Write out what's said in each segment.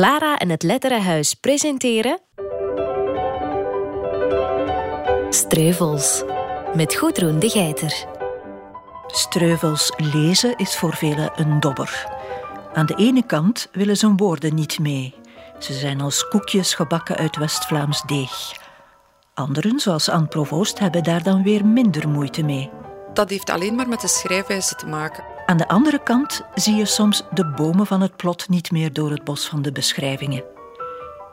Clara en het Letterenhuis presenteren... Streuvels, met Goedroen de Geiter. Streuvels lezen is voor velen een dobber. Aan de ene kant willen zijn woorden niet mee. Ze zijn als koekjes gebakken uit West-Vlaams deeg. Anderen, zoals Anne Provoost, hebben daar dan weer minder moeite mee. Dat heeft alleen maar met de schrijfwijze te maken. Aan de andere kant zie je soms de bomen van het plot niet meer door het bos van de beschrijvingen.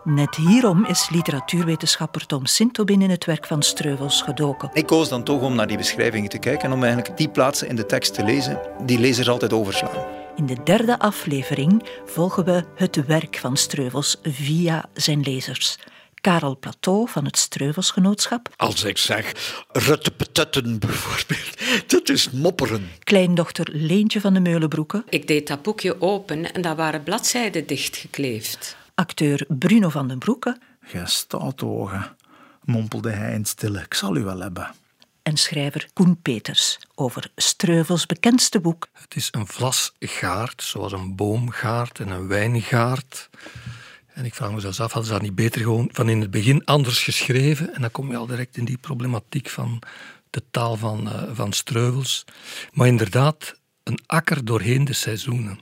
Net hierom is literatuurwetenschapper Tom Sintobin in het werk van Streuvels gedoken. Ik koos dan toch om naar die beschrijvingen te kijken en om eigenlijk die plaatsen in de tekst te lezen die lezers altijd overslaan. In de derde aflevering volgen we het werk van Streuvels via zijn lezers. Karel Plateau van het Streuvelsgenootschap. Als ik zeg ruttepetetten bijvoorbeeld, dat is mopperen. Kleindochter Leentje van de Meulenbroeken. Ik deed dat boekje open en daar waren bladzijden dichtgekleefd. Acteur Bruno van den Broeke. Gij staat ogen, mompelde hij in stille. Ik zal u wel hebben. En schrijver Koen Peters over Streuvels bekendste boek. Het is een vlasgaard, zoals een boomgaard en een wijngaard. En ik vraag me zelfs af, hadden ze dat niet beter gewoon van in het begin anders geschreven? En dan kom je al direct in die problematiek van de taal van, uh, van Streuvels. Maar inderdaad, een akker doorheen de seizoenen.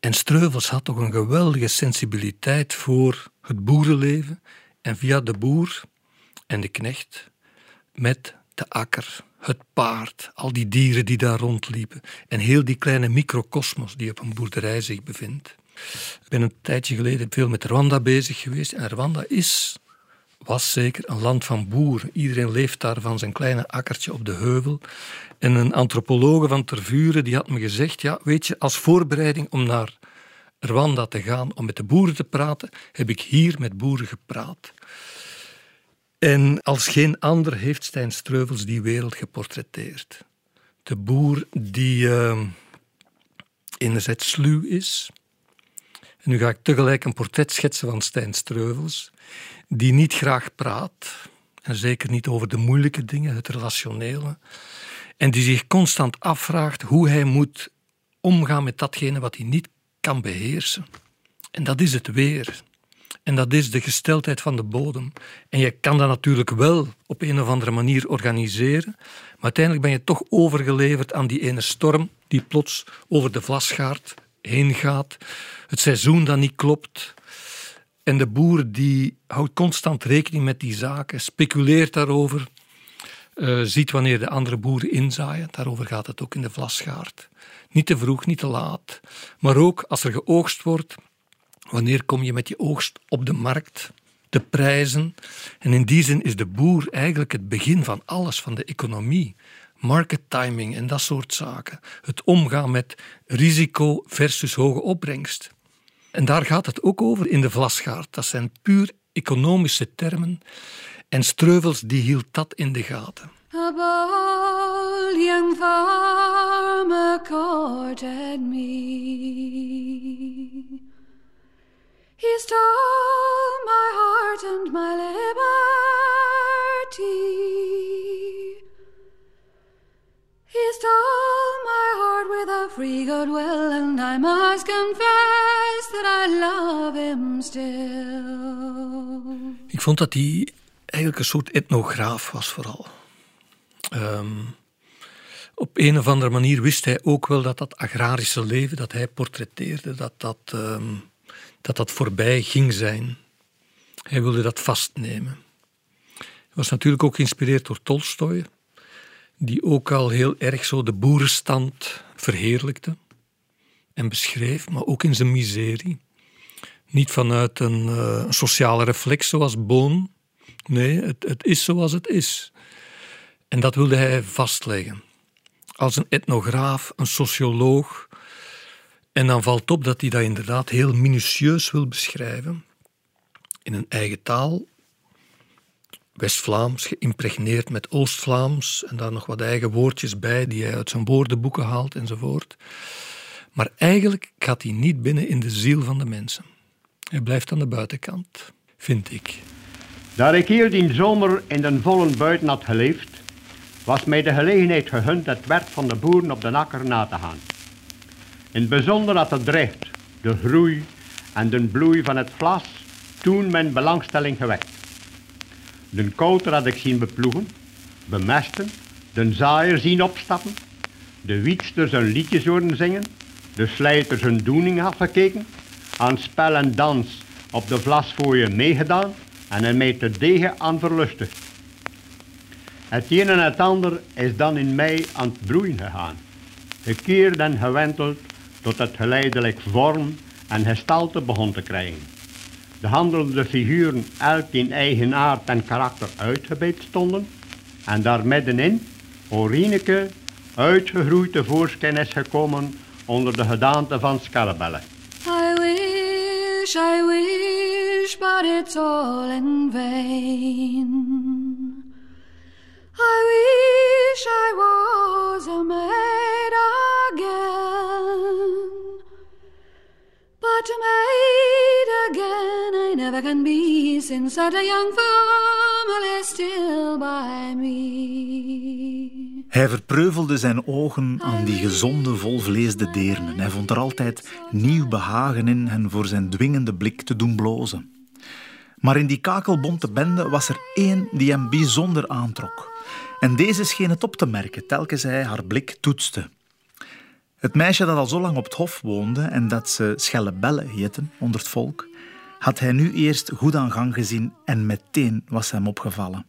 En Streuvels had toch een geweldige sensibiliteit voor het boerenleven. En via de boer en de knecht met de akker, het paard, al die dieren die daar rondliepen. En heel die kleine microcosmos die op een boerderij zich bevindt. Ik ben een tijdje geleden veel met Rwanda bezig geweest. En Rwanda is, was zeker, een land van boeren. Iedereen leeft daar van zijn kleine akkertje op de heuvel. En een antropologe van Tervuren die had me gezegd: ja, weet je, als voorbereiding om naar Rwanda te gaan om met de boeren te praten, heb ik hier met boeren gepraat. En als geen ander heeft Stijn Streuvels die wereld geportretteerd. De boer die uh, enerzijds sluw is. En nu ga ik tegelijk een portret schetsen van Stijn Streuvels, die niet graag praat. En zeker niet over de moeilijke dingen, het relationele. En die zich constant afvraagt hoe hij moet omgaan met datgene wat hij niet kan beheersen. En dat is het weer. En dat is de gesteldheid van de bodem. En je kan dat natuurlijk wel op een of andere manier organiseren, maar uiteindelijk ben je toch overgeleverd aan die ene storm die plots over de vlasgaard heen gaat, het seizoen dat niet klopt. En de boer die houdt constant rekening met die zaken, speculeert daarover, uh, ziet wanneer de andere boeren inzaaien. Daarover gaat het ook in de vlasgaard. Niet te vroeg, niet te laat. Maar ook als er geoogst wordt, wanneer kom je met je oogst op de markt? De prijzen. En in die zin is de boer eigenlijk het begin van alles, van de economie. Market timing en dat soort zaken. Het omgaan met risico versus hoge opbrengst. En daar gaat het ook over in de vlasgaard. Dat zijn puur economische termen. En Streuvels die hield dat in de gaten. A me. My heart and my liberty. Free and I must confess that I love him still. Ik vond dat hij eigenlijk een soort etnograaf was vooral. Um, op een of andere manier wist hij ook wel dat dat agrarische leven dat hij portretteerde, dat dat, um, dat, dat voorbij ging zijn. Hij wilde dat vastnemen. Hij was natuurlijk ook geïnspireerd door Tolstoy, die ook al heel erg zo de boerenstand verheerlijkte en beschreef, maar ook in zijn miserie. Niet vanuit een, uh, een sociale reflex zoals Boon. Nee, het, het is zoals het is. En dat wilde hij vastleggen. Als een etnograaf, een socioloog. En dan valt op dat hij dat inderdaad heel minutieus wil beschrijven. In een eigen taal. West-Vlaams, geïmpregneerd met Oost-Vlaams. En daar nog wat eigen woordjes bij die hij uit zijn woordenboeken haalt enzovoort. Maar eigenlijk gaat hij niet binnen in de ziel van de mensen. Hij blijft aan de buitenkant, vind ik. Daar ik hier die zomer in den volle buiten had geleefd, was mij de gelegenheid gegund het werk van de boeren op de akker na te gaan. In het bijzonder had het drift, de groei en de bloei van het vlas toen mijn belangstelling gewekt. De kouter had ik zien beploegen, bemesten, de zaaier zien opstappen, de wietsters hun liedjes horen zingen, de slijters hun doening afgekeken, aan spel en dans op de vlasfooien meegedaan en er mij te degen aan verlustigd. Het een en het ander is dan in mij aan het broeien gegaan. Gekeerd en gewenteld tot het geleidelijk vorm en gestalte begon te krijgen. De handelende figuren elk in eigen aard en karakter uitgebeet stonden en daar middenin Orineke uitgegroeid tevoorschijn is gekomen onder de gedaante van Scarabelle. I wish, I wish, but it's all in vain. I wish I was a maid again. But again I never can be, since that a young is still by me. Hij verpreuvelde zijn ogen aan die gezonde, volvleesde deernen. Hij vond er altijd nieuw behagen in hen voor zijn dwingende blik te doen blozen. Maar in die kakelbonte bende was er één die hem bijzonder aantrok. En deze scheen het op te merken telkens hij haar blik toetste. Het meisje dat al zo lang op het hof woonde en dat ze Schelle Belle heette onder het volk, had hij nu eerst goed aan gang gezien en meteen was hem opgevallen.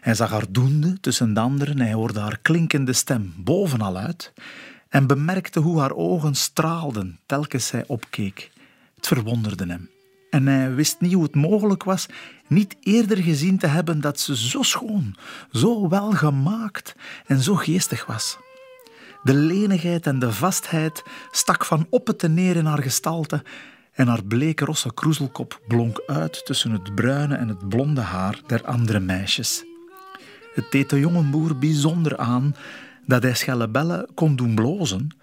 Hij zag haar doende tussen de anderen, hij hoorde haar klinkende stem bovenal uit en bemerkte hoe haar ogen straalden telkens zij opkeek. Het verwonderde hem. En hij wist niet hoe het mogelijk was niet eerder gezien te hebben dat ze zo schoon, zo welgemaakt en zo geestig was. De lenigheid en de vastheid stak van op het neer in haar gestalte en haar bleke rosse kroezelkop blonk uit tussen het bruine en het blonde haar der andere meisjes. Het deed de jonge boer bijzonder aan dat hij Schellebelle kon doen blozen,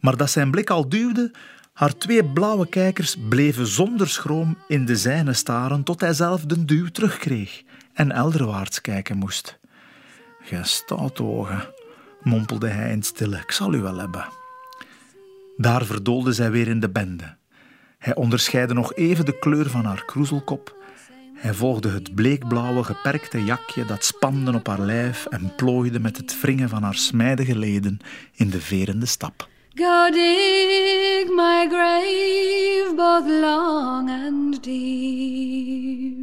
maar dat zijn blik al duwde, haar twee blauwe kijkers bleven zonder schroom in de zijne staren tot hij zelf de duw terugkreeg en elderwaarts kijken moest. Gij ogen, mompelde hij in stille, ik zal u wel hebben. Daar verdoolde zij weer in de bende. Hij onderscheidde nog even de kleur van haar kroezelkop. Hij volgde het bleekblauwe geperkte jakje dat spande op haar lijf en plooide met het wringen van haar smijdige leden in de verende stap. Go dig my grave both long and deep.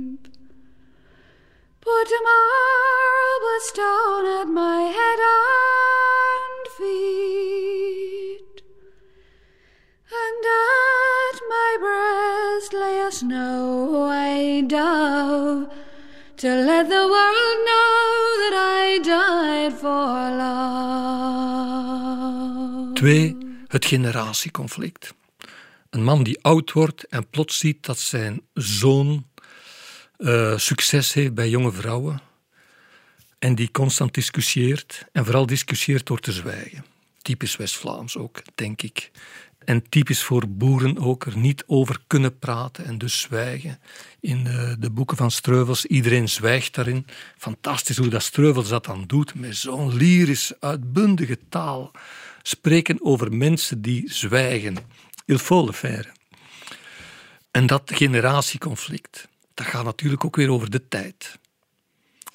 Put a marble stone at my head and feet, and at my breast lay a snow white dove to let the world know that I died for love. Twee, het generatieconflict. Een man die oud wordt en plots ziet dat zijn zoon uh, succes heeft bij jonge vrouwen en die constant discussieert en vooral discussieert door te zwijgen. Typisch West-Vlaams ook, denk ik. En typisch voor boeren ook er niet over kunnen praten en dus zwijgen. In de, de boeken van Streuvels, iedereen zwijgt daarin. Fantastisch hoe dat Streuvels dat dan doet, met zo'n lyrisch, uitbundige taal. Spreken over mensen die zwijgen. Il faut le faire. En dat generatieconflict dat gaat natuurlijk ook weer over de tijd.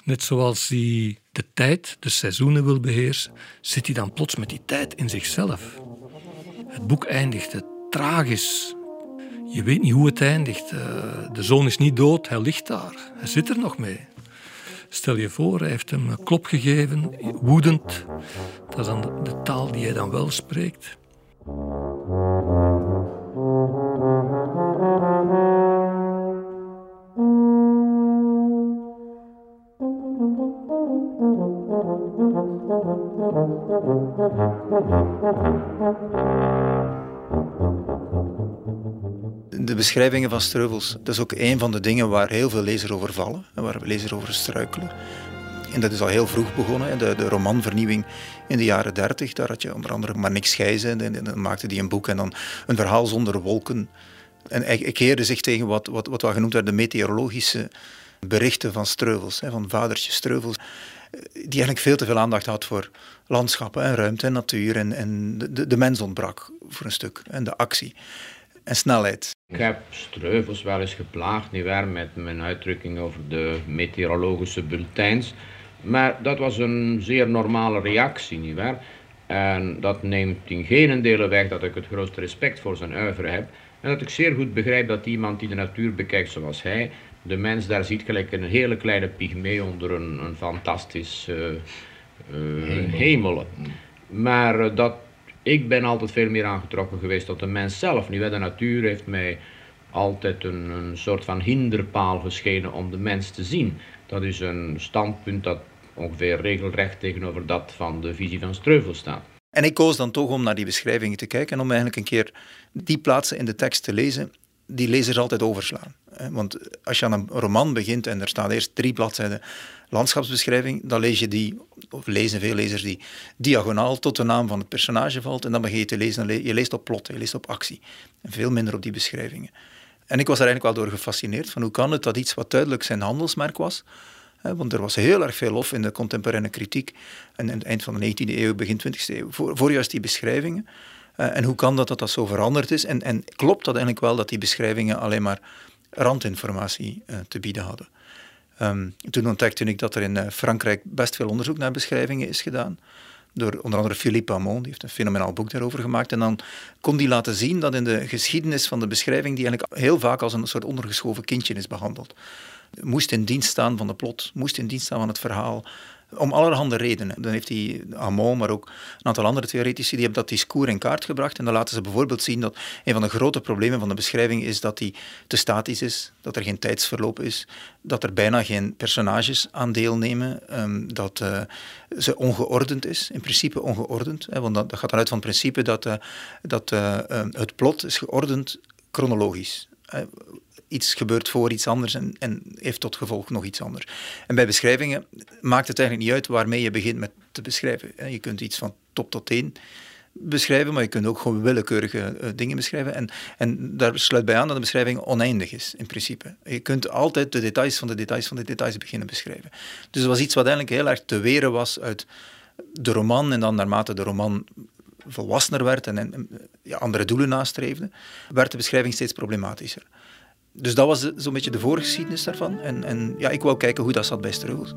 Net zoals hij de tijd, de seizoenen wil beheersen, zit hij dan plots met die tijd in zichzelf. Het boek eindigt tragisch. Je weet niet hoe het eindigt. Eh, de zoon is niet dood, hij ligt daar. Hij zit er nog mee. Stel je voor, hij heeft hem een klop gegeven, woedend. Dat is dan de taal die hij dan wel spreekt. De beschrijvingen van Streuvels, dat is ook een van de dingen waar heel veel lezers over vallen en waar lezers over struikelen. En dat is al heel vroeg begonnen. De, de romanvernieuwing in de jaren dertig, daar had je onder andere maar niks Gijzen. En dan maakte hij een boek en dan een verhaal zonder wolken. En hij keerde zich tegen wat, wat, wat wel genoemd werd de meteorologische berichten van Streuvels, van vadertje Streuvels die eigenlijk veel te veel aandacht had voor landschappen en ruimte en natuur. En, en de, de mens ontbrak voor een stuk. En de actie en snelheid. Ik heb Streuvels wel eens geplaagd, nietwaar, met mijn uitdrukking over de meteorologische bulletins. Maar dat was een zeer normale reactie, nietwaar. En dat neemt in geen delen weg dat ik het grootste respect voor zijn uivere heb. En dat ik zeer goed begrijp dat iemand die de natuur bekijkt zoals hij, de mens daar ziet gelijk een hele kleine pygmee onder een, een fantastisch uh, uh, hemel. Maar uh, dat, ik ben altijd veel meer aangetrokken geweest tot de mens zelf. Nu, de natuur heeft mij altijd een, een soort van hinderpaal geschenen om de mens te zien. Dat is een standpunt dat ongeveer regelrecht tegenover dat van de visie van Streuvel staat. En ik koos dan toch om naar die beschrijvingen te kijken en om eigenlijk een keer die plaatsen in de tekst te lezen die lezers altijd overslaan. Want als je aan een roman begint en er staan eerst drie bladzijden landschapsbeschrijving, dan lees je die, of lezen veel lezers die, diagonaal tot de naam van het personage valt en dan begin je te lezen. Je leest op plot, je leest op actie. En veel minder op die beschrijvingen. En ik was er eigenlijk wel door gefascineerd van hoe kan het dat iets wat duidelijk zijn handelsmerk was, want er was heel erg veel lof in de contemporaine kritiek en het eind van de 19e eeuw, begin 20e eeuw, voor juist die beschrijvingen. Eh, en hoe kan dat dat dat zo veranderd is? En, en klopt dat eigenlijk wel dat die beschrijvingen alleen maar randinformatie uh, te bieden hadden? Um, toen ontdekte ik dat er in uh, Frankrijk best veel onderzoek naar beschrijvingen is gedaan. Door onder andere Philippe Amon, die heeft een fenomenaal boek daarover gemaakt. En dan kon die laten zien dat in de geschiedenis van de beschrijving, die eigenlijk heel vaak als een soort ondergeschoven kindje is behandeld. Moest in dienst staan van de plot, moest in dienst staan van het verhaal, om allerhande redenen. Dan heeft hij Hamon, maar ook een aantal andere theoretici, die hebben dat discours in kaart gebracht. En dan laten ze bijvoorbeeld zien dat een van de grote problemen van de beschrijving is dat die te statisch is, dat er geen tijdsverloop is, dat er bijna geen personages aan deelnemen, um, dat uh, ze ongeordend is, in principe ongeordend. Hè, want dat, gaat dan uit van het principe dat, uh, dat uh, het plot is geordend chronologisch iets gebeurt voor iets anders en, en, heeft tot gevolg nog iets anders. En bij beschrijvingen maakt het eigenlijk niet uit waarmee je begint met te beschrijven. Je kunt iets van top tot teen beschrijven, maar je kunt ook gewoon willekeurige uh, dingen beschrijven. En, en daar sluit bij aan dat de beschrijving oneindig is, in principe. Je kunt altijd de details van de details van de details beginnen beschrijven. Dus het was iets wat eigenlijk heel erg te weren was uit de roman en dan naarmate de roman volwassener werd en, en ja, andere doelen nastreefde, werd de beschrijving steeds problematischer. Dus dat was zo'n beetje de voorgeschiedenis daarvan. En, en ja, ik wou kijken hoe dat zat bij Streuvels.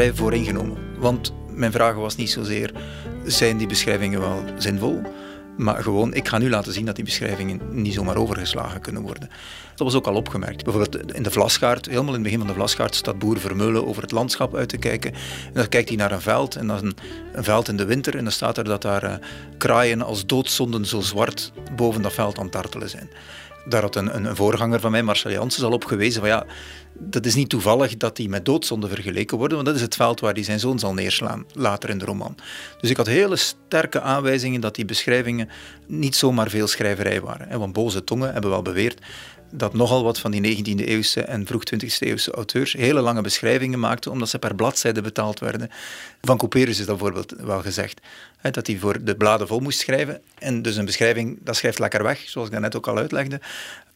Vrij vooringenomen, want mijn vraag was niet zozeer zijn die beschrijvingen wel zinvol, maar gewoon, ik ga nu laten zien dat die beschrijvingen niet zomaar overgeslagen kunnen worden. Dat was ook al opgemerkt. Bijvoorbeeld in de Vlasgaard, helemaal in het begin van de Vlasgaard, staat boer Vermeulen over het landschap uit te kijken. En dan kijkt hij naar een veld, en is een, veld in de winter, en dan staat er dat daar uh, kraaien als doodzonden zo zwart boven dat veld aan tartelen zijn daar had een, een, voorganger van mij, Marcel Janssens, al op gewezen van ja, dat is niet toevallig dat die met doodzonde vergeleken worden, want dat is het veld waar hij zijn zoon zal neerslaan later in de roman. Dus ik had hele sterke aanwijzingen dat die beschrijvingen niet zomaar veel schrijverij waren. Want boze tongen hebben wel beweerd dat nogal wat van die 19e-eeuwse en vroeg 20e-eeuwse auteurs hele lange beschrijvingen maakten, omdat ze per bladzijde betaald werden. Van Couperus is dat bijvoorbeeld wel gezegd, hè, dat hij voor de bladen vol moest schrijven. En dus een beschrijving, dat schrijft lekker weg, zoals ik net ook al uitlegde.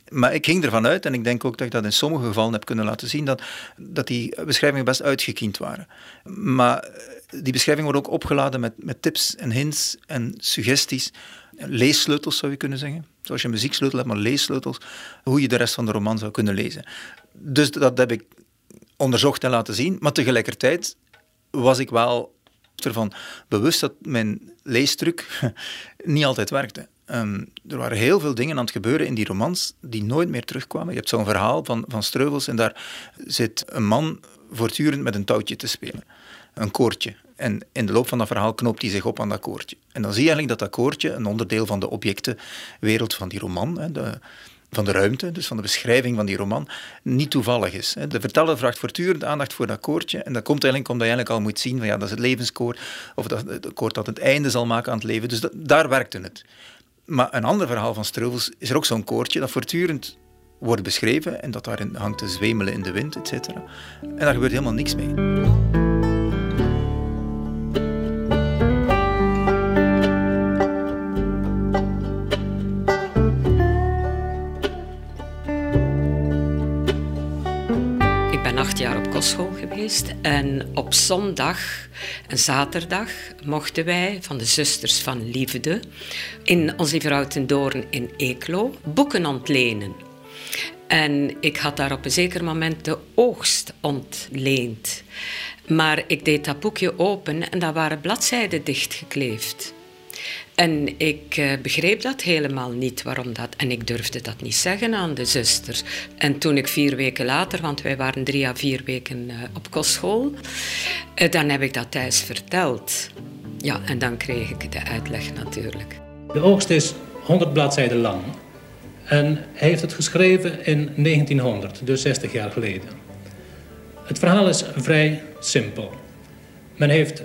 Maar ik ging ervan uit, en ik denk ook dat ik dat in sommige gevallen heb kunnen laten zien, dat, dat die beschrijvingen best uitgekiend waren. Maar die beschrijvingen worden ook opgeladen met, met tips en hints en suggesties leessleutels zou je kunnen zeggen. Zoals je muzieksleutel hebt, maar leessleutels, hoe je de rest van de roman zou kunnen lezen. Dus dat heb ik onderzocht en laten zien, maar tegelijkertijd was ik wel ervan bewust dat mijn leestruc niet altijd werkte. Um, er waren heel veel dingen aan het gebeuren in die romans die nooit meer terugkwamen. Je hebt zo'n verhaal van, van Streuvels en daar zit een man voortdurend met een touwtje te spelen. Een koortje. En in de loop van dat verhaal knoopt hij zich op aan dat koortje. En dan zie je eigenlijk dat dat koortje een onderdeel van de objectenwereld van die roman, hè, de, van de ruimte, dus van de beschrijving van die roman, niet toevallig is. De verteller vraagt voortdurend aandacht voor dat koortje. En dat komt eigenlijk omdat je eigenlijk al moet zien van ja, dat is het levenskoord, of dat, het koord dat het einde zal maken aan het leven. Dus daar werkte het. Maar een ander verhaal van Streuvels is er ook zo'n koortje dat voortdurend wordt beschreven en dat daarin hangt te zwemelen in de wind, et cetera. En daar gebeurt helemaal niks mee. En op zondag en zaterdag mochten wij van de Zusters van Liefde in Lieve Vrouw Doorn in Eeklo boeken ontlenen. En ik had daar op een zeker moment de oogst ontleend. Maar ik deed dat boekje open en daar waren bladzijden dichtgekleefd. En ik eh, begreep dat helemaal niet, waarom dat. En ik durfde dat niet zeggen aan de zusters. En toen ik vier weken later, want wij waren drie à vier weken eh, op kostschool, eh, dan heb ik dat thuis verteld. Ja, en dan kreeg ik de uitleg natuurlijk. De oogst is 100 bladzijden lang. En hij heeft het geschreven in 1900, dus 60 jaar geleden. Het verhaal is vrij simpel. Men heeft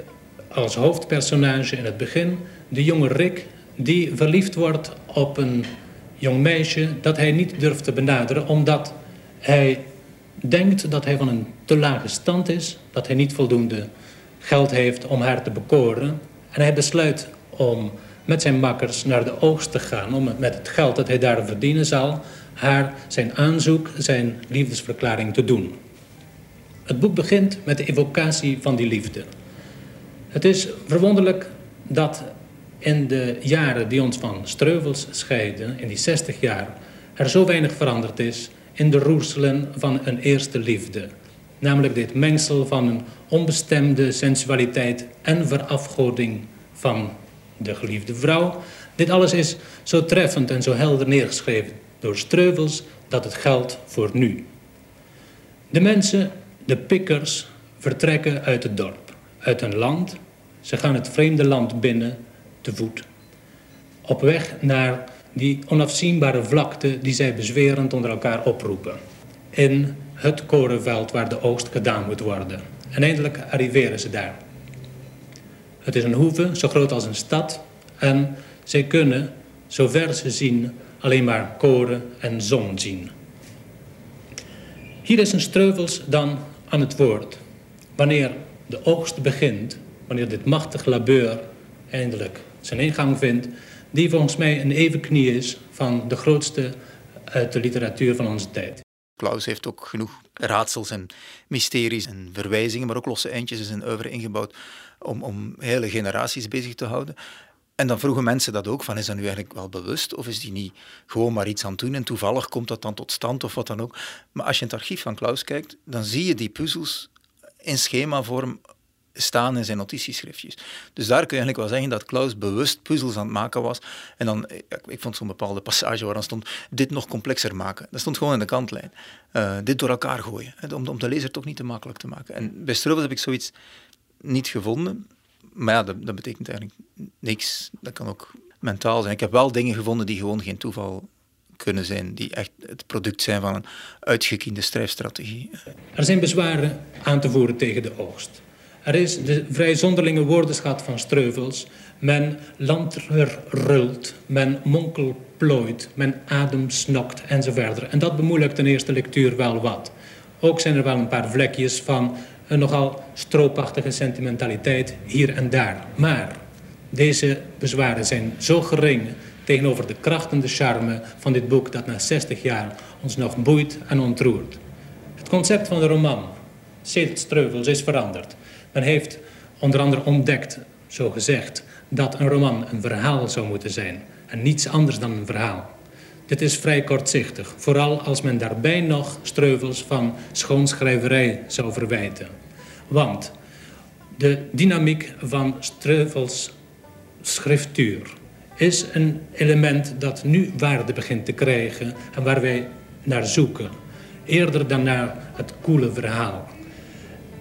als hoofdpersonage in het begin de jonge Rick die verliefd wordt op een jong meisje dat hij niet durft te benaderen omdat hij denkt dat hij van een te lage stand is, dat hij niet voldoende geld heeft om haar te bekoren. En hij besluit om met zijn makkers naar de oogst te gaan, om met het geld dat hij daar verdienen zal, haar zijn aanzoek, zijn liefdesverklaring te doen. Het boek begint met de evocatie van die liefde. Het is verwonderlijk dat in de jaren die ons van Streuvels scheiden, in die 60 jaar, er zo weinig veranderd is in de roerselen van een eerste liefde. Namelijk dit mengsel van een onbestemde sensualiteit en verafgoding van de geliefde vrouw. Dit alles is zo treffend en zo helder neergeschreven door Streuvels dat het geldt voor nu. De mensen, de pikkers, vertrekken uit het dorp, uit een land. Ze gaan het vreemde land binnen te voet. Op weg naar die onafzienbare vlakte die zij bezwerend onder elkaar oproepen. In het korenveld waar de oogst gedaan moet worden. En eindelijk arriveren ze daar. Het is een hoeve, zo groot als een stad. En zij kunnen, zover ze zien, alleen maar koren en zon zien. Hier is een Streuvels dan aan het woord. Wanneer de oogst begint, wanneer dit machtig labeur eindelijk zijn ingang vindt, die volgens mij een evenknie is van de grootste uit de literatuur van onze tijd. Klaus heeft ook genoeg raadsels en mysteries en verwijzingen, maar ook losse eindjes in zijn oeuvre ingebouwd om, om hele generaties bezig te houden. En dan vroegen mensen dat ook, van is dat nu eigenlijk wel bewust of is die niet gewoon maar iets aan het doen en toevallig komt dat dan tot stand of wat dan ook. Maar als je in het archief van Klaus kijkt, dan zie je die puzzels in schemavorm staan in zijn notitieschriftjes. Dus daar kun je eigenlijk wel zeggen dat Klaus bewust puzzels aan het maken was. En dan, ik vond zo'n bepaalde passage waar dan stond, dit nog complexer maken. Dat stond gewoon in de kantlijn. Uh, dit door elkaar gooien, om, om de lezer toch niet te makkelijk te maken. En bij Streuvels heb ik zoiets niet gevonden. Maar ja, dat, dat betekent eigenlijk niks. Dat kan ook mentaal zijn. Ik heb wel dingen gevonden die gewoon geen toeval kunnen zijn, die echt het product zijn van een uitgekiende schrijfstrategie. Er zijn bezwaren aan te voeren tegen de oogst. Er is de vrij zonderlinge woordenschat van Streuvels. Men lanterrult, men monkelplooit, men ademsnokt enzovoort. En dat bemoeilijkt de eerste lectuur wel wat. Ook zijn er wel een paar vlekjes van een nogal stroopachtige sentimentaliteit hier en daar. Maar deze bezwaren zijn zo gering tegenover de kracht en de charme van dit boek dat na 60 jaar ons nog boeit en ontroert. Het concept van de roman, sedert Streuvels, is veranderd. Men heeft onder andere ontdekt, zo gezegd, dat een roman een verhaal zou moeten zijn en niets anders dan een verhaal. Dit is vrij kortzichtig, vooral als men daarbij nog streuvels van schoonschrijverij zou verwijten. Want de dynamiek van Streuvels schriftuur is een element dat nu waarde begint te krijgen en waar wij naar zoeken. Eerder dan naar het koele verhaal.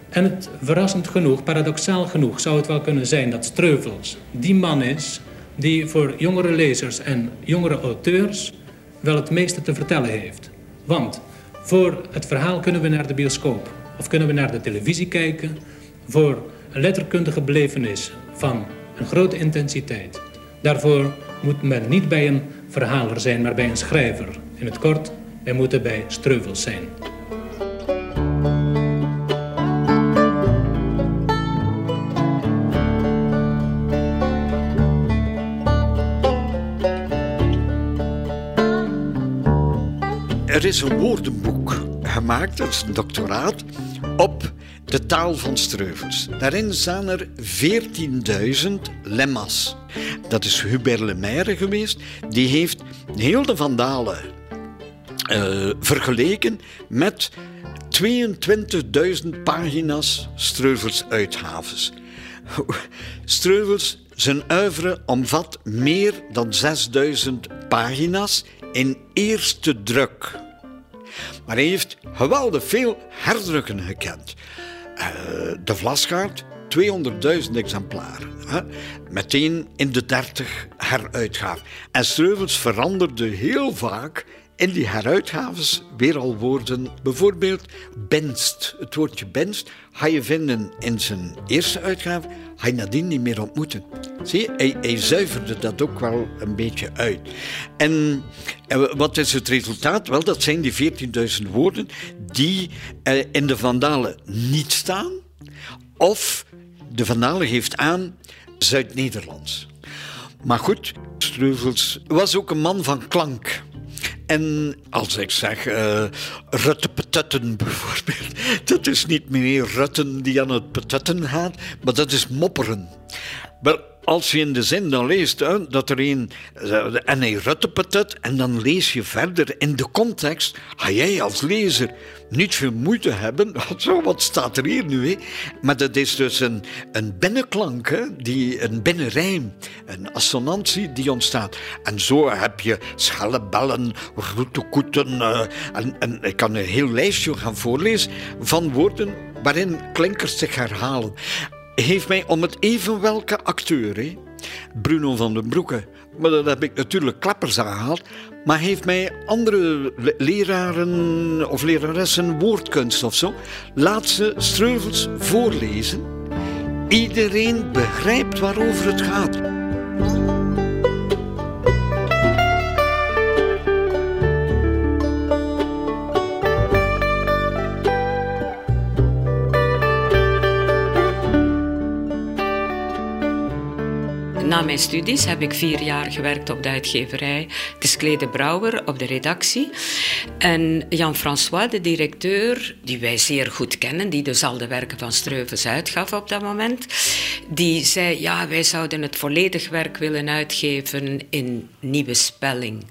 En het verrassend genoeg, paradoxaal genoeg, zou het wel kunnen zijn dat Streuvels die man is die voor jongere lezers en jongere auteurs wel het meeste te vertellen heeft. Want voor het verhaal kunnen we naar de bioscoop of kunnen we naar de televisie kijken. Voor een letterkundige belevenis van een grote intensiteit. Daarvoor moet men niet bij een verhaler zijn, maar bij een schrijver. In het kort, wij moeten bij Streuvels zijn. Is een woordenboek gemaakt, dat is een doctoraat, op de taal van Streuvels. Daarin staan er 14.000 lemma's. Dat is Hubert Lemaire geweest. Die heeft heel de Vandalen uh, vergeleken met 22.000 pagina's Streuvels uitgaves. Streuvels, zijn oeuvre omvat meer dan 6000 pagina's in eerste druk. Maar hij heeft geweldig veel herdrukken gekend. Uh, de Vlasgaard, 200.000 exemplaren. Hè? Meteen in de 30 heruitgaven. En Streuvels veranderde heel vaak in die heruitgaves weer al woorden. Bijvoorbeeld benst. Het woordje benst ga je vinden in zijn eerste uitgave, ga je nadien niet meer ontmoeten. Zie je, hij, zuiverde dat ook wel een beetje uit. En, wat is het resultaat? Wel, dat zijn die 14.000 woorden die eh, in de Vandalen niet staan. Of de Vandalen geeft aan Zuid-Nederlands. Maar goed, Streuvels was ook een man van klank. En als ik zeg uh, Rutte-petutten bijvoorbeeld, dat is niet meer Rutten die aan het petutten gaat, maar dat is mopperen. Wel, als je in de zin dan leest hè, dat er een en hij ruttepetut en dan lees je verder in de context, ga jij als lezer niet veel moeite hebben. Zo, wat staat er hier nu? Hè? Maar dat is dus een, een binnenklank, hè? Die, een binnenrijm, een assonantie die ontstaat. En zo heb je schelle bellen, roetekoeten. Uh, en, en ik kan een heel lijstje gaan voorlezen van woorden waarin klinkers zich herhalen heeft mij om het even welke acteur, hè? Bruno van den Broeke. Maar dat heb ik natuurlijk klappers aangehaald. Maar heeft mij andere leraren of leraressen woordkunst of zo. Laat ze Streuvels voorlezen. Iedereen begrijpt waarover het gaat. Na mijn studies heb ik vier jaar gewerkt op de uitgeverij Klede Brouwer op de redactie. En Jan-François, de directeur, die wij zeer goed kennen, die dus al de werken van Streuvels uitgaf op dat moment, die zei, ja, wij zouden het volledig werk willen uitgeven in nieuwe spelling.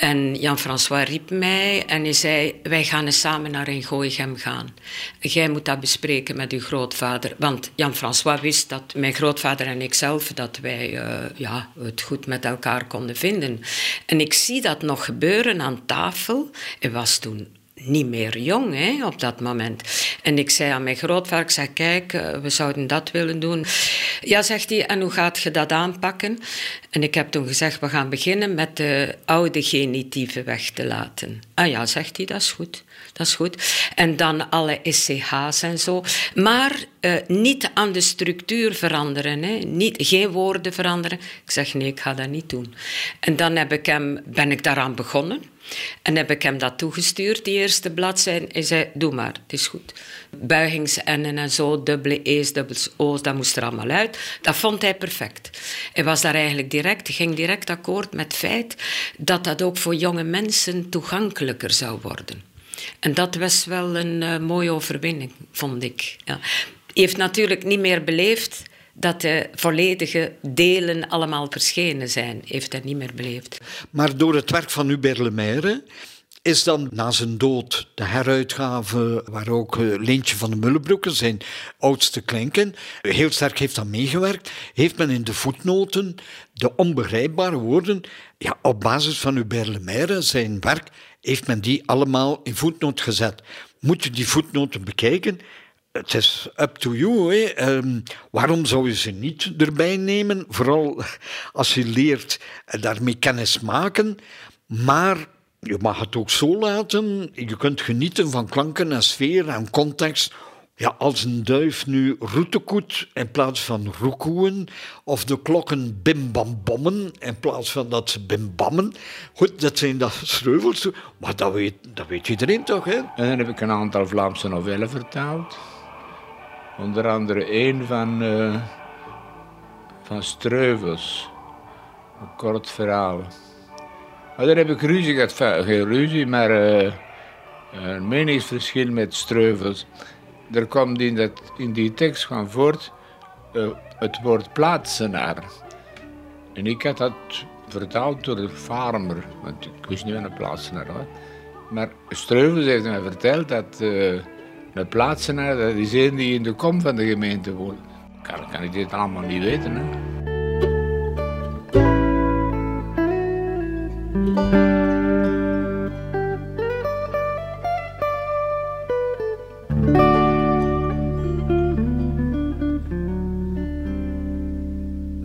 En Jan-François riep mij en hij zei: Wij gaan eens samen naar een Gooichem gaan. Jij moet dat bespreken met uw grootvader. Want Jan-François wist dat mijn grootvader en ik zelf dat wij uh, ja, het goed met elkaar konden vinden. En ik zie dat nog gebeuren aan tafel. Hij was toen niet meer jong hè, op dat moment. En ik zei aan mijn grootvader, ik zei, kijk, eh, we zouden dat willen doen. Ja, zegt hij, en hoe gaat je dat aanpakken? En ik heb toen gezegd, we gaan beginnen met de oude genitieven weg te laten. Ah ja, zegt hij, dat is goed. Dat is goed. En dan alle SCH's en zo. Maar uh, niet aan de structuur veranderen. Hè. Niet, geen woorden veranderen. Ik zeg, nee, ik ga dat niet doen. En dan heb ik hem, ben ik daaraan begonnen. En heb ik hem dat toegestuurd, die eerste bladzijde. Hij zei, doe maar, het is goed. Buigings-N'en en zo, dubbele E's, dubbele O's, dat moest er allemaal uit. Dat vond hij perfect. Hij was daar eigenlijk direct, ging direct akkoord met het feit dat dat ook voor jonge mensen toegankelijker zou worden. En dat was wel een uh, mooie overwinning, vond ik. Ja. Hij heeft natuurlijk niet meer beleefd dat de volledige delen allemaal verschenen zijn. Heeft hij niet meer beleefd. Maar door het werk van Hubert Lemaire is dan na zijn dood de heruitgave, waar ook eh, Leentje van de Mullenbroeken, zijn oudste klinken, heel sterk heeft aan meegewerkt, heeft men in de voetnoten de onbegrijpbare woorden, ja, op basis van Hubert Lemaire, zijn werk, heeft men die allemaal in voetnoot gezet. Moet je die voetnoten bekijken? Het is up to you. Hè. Um, waarom zou je ze niet erbij nemen? Vooral als je leert daarmee kennis maken. Maar je mag het ook zo laten. Je kunt genieten van klanken en sfeer en context Ja, als een duif nu roetekoet in plaats van roekoeën, of de klokken bimbambommen in plaats van dat ze bimbammen. Goed, dat zijn dat streuvels, maar dat weet, dat weet iedereen toch, hè? En dan heb ik een aantal Vlaamse novellen vertaald. Onder andere één van, uh, van Streuvels. Een kort verhaal. Daar heb ik ruzie gehad. Geen ruzie, maar uh, een meningsverschil met Streuvels er komt in, dat, in die tekst van voort uh, het woord plaatsenaar. En ik had dat vertaald door de farmer, want ik wist niet wat een plaatsenaar was. Maar Streuvels heeft mij verteld dat een plaatsenaar dat is een die in de kom van de gemeente woont. Kan, kan ik dit allemaal niet weten. Hè?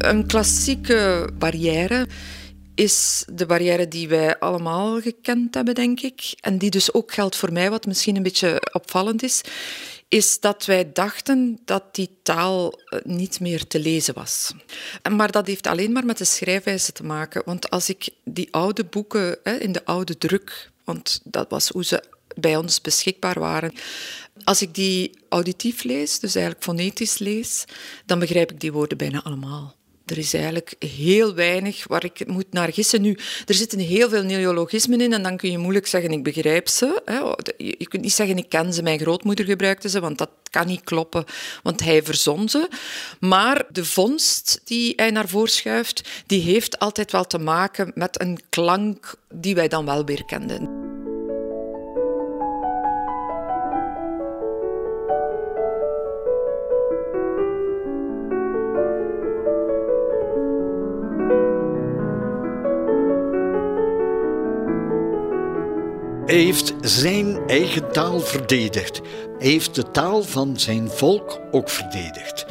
Een klassieke barrière is de barrière die wij allemaal gekend hebben, denk ik. En die dus ook geldt voor mij, wat misschien een beetje opvallend is, is dat wij dachten dat die taal eh, niet meer te lezen was. Maar dat heeft alleen maar met de schrijfwijze te maken. Want als ik die oude boeken in de oude druk, want dat was hoe ze bij ons beschikbaar waren. Als ik die auditief lees, dus eigenlijk fonetisch lees, dan begrijp ik die woorden bijna allemaal. Er is eigenlijk heel weinig waar ik moet naar gissen. Nu, er zitten heel veel neologismen in en dan kun je moeilijk zeggen ik begrijp ze. Je kunt niet zeggen ik ken ze, mijn grootmoeder gebruikte ze, want dat kan niet kloppen, want hij verzon ze. Maar de vondst die hij naar voren schuift, die heeft altijd wel te maken met een klank die wij dan wel weer kenden. Heeft zijn eigen taal verdedigd. Hij heeft de taal van zijn volk ook verdedigd.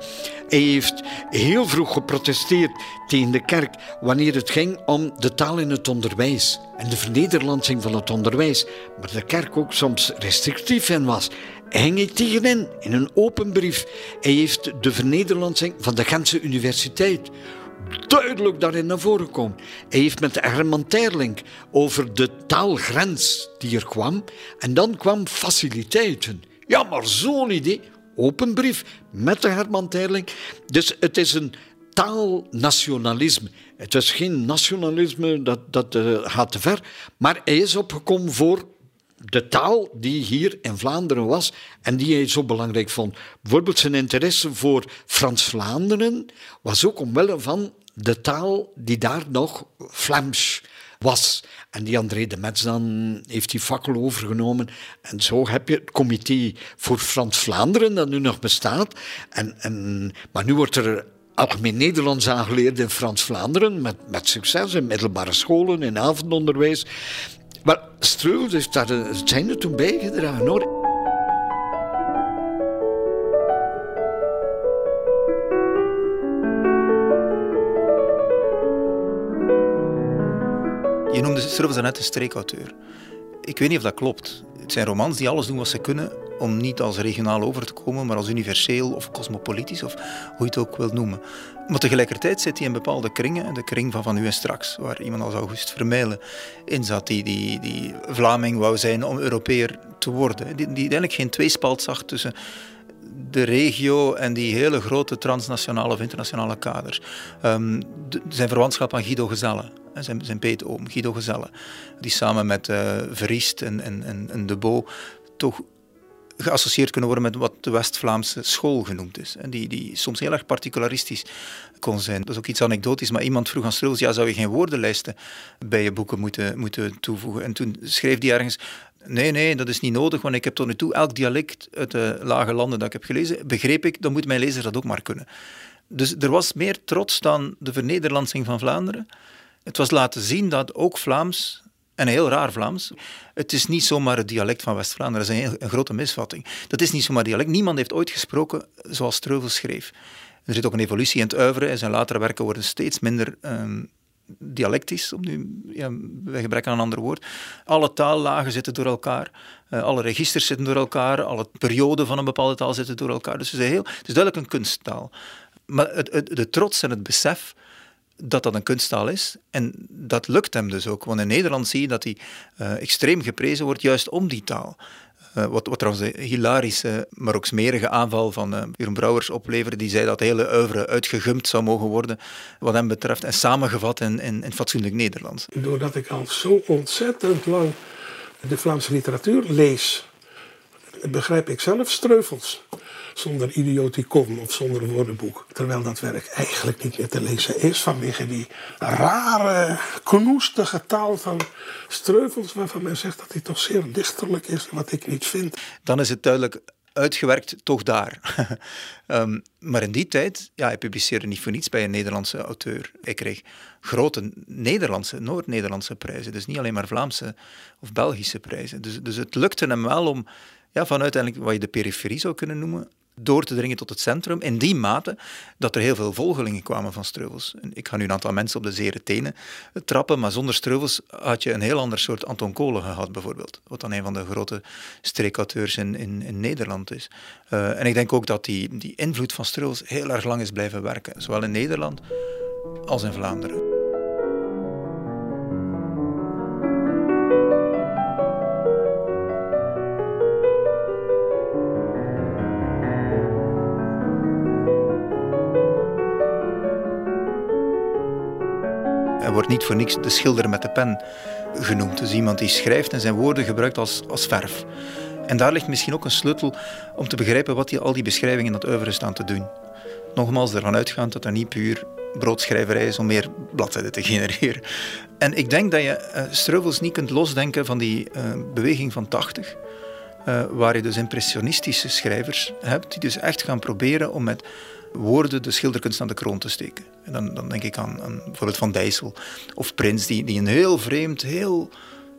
Hij heeft heel vroeg geprotesteerd tegen de kerk wanneer het ging om de taal in het onderwijs en de vernederlandsing van het onderwijs, maar de kerk ook soms restrictief in was. Hij ging hij tegenin in een open brief. Hij heeft de vernederlandsing van de Gentse Universiteit duidelijk daarin naar voren komen. Hij heeft met Herman Terling over de taalgrens die er kwam. En dan kwam faciliteiten. Ja, maar zo'n idee. Open brief met de Herman Terling. Dus het is een taalnationalisme. Het is geen nationalisme, dat, dat uh, gaat te ver. Maar hij is opgekomen voor de taal die hier in Vlaanderen was en die hij zo belangrijk vond. Bijvoorbeeld zijn interesse voor Frans-Vlaanderen was ook omwille van de taal die daar nog Vlaams was. En die André de Metz dan heeft die fakkel overgenomen. En zo heb je het comité voor Frans-Vlaanderen, dat nu nog bestaat. En, en, maar nu wordt er algemeen Nederlands aangeleerd in Frans-Vlaanderen, met, met succes in middelbare scholen, in avondonderwijs. Maar Streuvels heeft daar het zijne toen bijgedragen hoor. Je noemde Streuvels net een streekauteur. Ik weet niet of dat klopt. Het zijn romans die alles doen wat ze kunnen om niet als regionaal over te komen, maar als universeel of cosmopolitisch, of hoe je het ook wilt noemen. Maar tegelijkertijd zit hij in bepaalde kringen, de kring van Van Nu en Straks, waar iemand als August Vermeilen in zat, die, die, die Vlaming wou zijn om Europeer te worden. Die, die uiteindelijk geen tweespalt zag tussen de regio en die hele grote transnationale of internationale kaders. Um, zijn verwantschap aan Guido Gezelle, zijn, zijn peetoom Guido Gezelle, die samen met uh, Verriest en, en, en De Bo toch geassocieerd kunnen worden met wat de West-Vlaamse school genoemd is. En die, die soms heel erg particularistisch kon zijn. Dat is ook iets anekdotisch, maar iemand vroeg aan Struls, ja, zou je geen woordenlijsten bij je boeken moeten, moeten toevoegen? En toen schreef hij ergens, nee, nee, dat is niet nodig, want ik heb tot nu toe elk dialect uit de lage landen dat ik heb gelezen, begreep ik, dan moet mijn lezer dat ook maar kunnen. Dus er was meer trots dan de vernederlandsing van Vlaanderen. Het was laten zien dat ook Vlaams en heel raar Vlaams. Het is niet zomaar het dialect van West-Vlaanderen. Dat is een, een, grote misvatting. Dat is niet zomaar dialect. Niemand heeft ooit gesproken zoals Streuvels schreef. Er zit ook een evolutie in het uiveren en zijn latere werken worden steeds minder um, dialectisch, om nu, ja, wij gebruiken een ander woord. Alle taallagen zitten door elkaar, uh, alle registers zitten door elkaar, alle perioden van een bepaalde taal zitten door elkaar. Dus het is, heel, duidelijk een kunsttaal. Maar het, de trots en het besef dat dat een kunsttaal is. En dat lukt hem dus ook. Want in Nederland zie je dat hij uh, extreem geprezen wordt juist om die taal. Uh, wat, wat trouwens een hilarische, maar ook smerige aanval van uh, Brouwers opleverde. Die zei dat hele oeuvre uitgegumpt zou mogen worden, wat hem betreft. En samengevat in, in, in fatsoenlijk Nederlands. Doordat ik al zo ontzettend lang de Vlaamse literatuur lees, begrijp ik zelf streuvels zonder idioticon of zonder woordenboek. Terwijl dat werk eigenlijk niet meer te lezen is vanwege die rare, knoestige taal van Streuvels, waarvan men zegt dat hij toch zeer dichterlijk is, wat ik niet vind. Dan is het duidelijk uitgewerkt toch daar. um, maar in die tijd, ja, hij publiceerde niet voor niets bij een Nederlandse auteur. Hij kreeg grote Nederlandse, Noord-Nederlandse prijzen. Dus niet alleen maar Vlaamse of Belgische prijzen. Dus, dus het lukte hem wel om ja, van uiteindelijk wat je de periferie zou kunnen noemen, door te dringen tot het centrum, in die mate dat er heel veel volgelingen kwamen van Streuvels. ik ga nu een aantal mensen op de zere tenen trappen, maar zonder Streuvels had je een heel ander soort Anton Kolen gehad, bijvoorbeeld. Wat dan een van de grote streekauteurs in, in, Nederland is. Uh, en ik denk ook dat die, die invloed van Streuvels heel erg lang is blijven werken, zowel in Nederland als in Vlaanderen. Wordt niet voor niks de schilder met de pen genoemd. Dus iemand die schrijft en zijn woorden gebruikt als, als verf. En daar ligt misschien ook een sleutel om te begrijpen wat die, al die beschrijvingen in dat oeuvre staan te doen. Nogmaals, ervan uitgaand dat er niet puur broodschrijverij is om meer bladzijden te genereren. En ik denk dat je uh, Streuvels niet kunt losdenken van die uh, beweging van 80. Uh, eh, waar je dus impressionistische schrijvers hebt, die dus echt gaan proberen om met woorden de schilderkunst aan de kroon te steken. En dan, dan denk ik aan, aan bijvoorbeeld Van Dijssel of Prins, die, die een heel vreemd, heel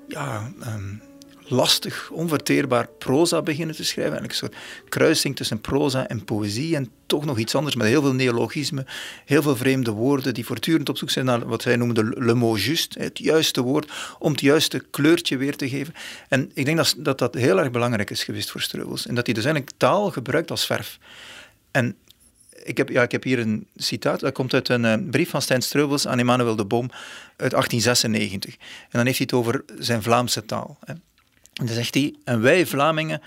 ja, um, lastig, onverteerbaar proza beginnen te schrijven. Eigenlijk een soort kruising tussen proza en poëzie en toch nog iets anders met heel veel neologismen, heel veel vreemde woorden die voortdurend op zoek zijn naar wat zij noemen de le mot juste, het juiste woord, om het juiste kleurtje weer te geven. En ik denk dat dat, dat heel erg belangrijk is geweest voor Streuvels en dat hij dus eigenlijk taal gebruikt als verf. En ik heb, ja, ik heb hier een citaat. Dat komt uit een uh, brief van Stijn Streuvels aan Emmanuel de Boom uit 1896. En dan heeft hij het over zijn Vlaamse taal. Hè. En dan zegt hij: En wij Vlamingen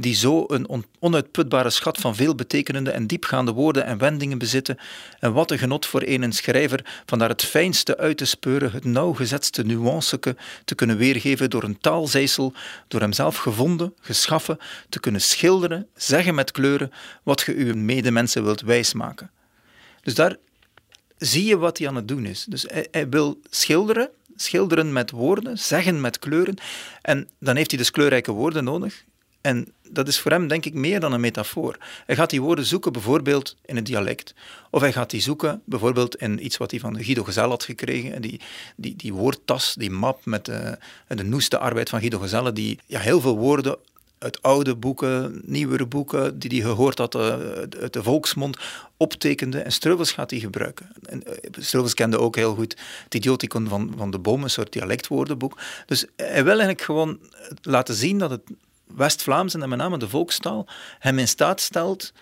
die zo een onuitputbare schat van veelbetekenende en diepgaande woorden en wendingen bezitten. En wat een genot voor een schrijver van daar het fijnste uit te speuren, het nauwgezetste nuanceke te kunnen weergeven door een taalzeisel, door hemzelf gevonden, geschaffen, te kunnen schilderen, zeggen met kleuren wat je uw medemensen wilt wijsmaken. Dus daar zie je wat hij aan het doen is. Dus hij, hij wil schilderen, schilderen met woorden, zeggen met kleuren. En dan heeft hij dus kleurrijke woorden nodig. En dat is voor hem, denk ik, meer dan een metafoor. Hij gaat die woorden zoeken, bijvoorbeeld in het dialect. Of hij gaat die zoeken, bijvoorbeeld in iets wat hij van Guido Gezelle had gekregen. Die, die, die woordtas, die map met de, de noeste arbeid van Guido Gezelle, die ja, heel veel woorden uit oude boeken, nieuwere boeken, die hij gehoord had uh, uit de volksmond, optekende. En Streuvels gaat die gebruiken. En, Streuvels kende ook heel goed het idioticon van, van de boom, een soort dialectwoordenboek. Dus hij wil eigenlijk gewoon laten zien dat het West-Vlaams en met name de volkstaal hem in staat stelt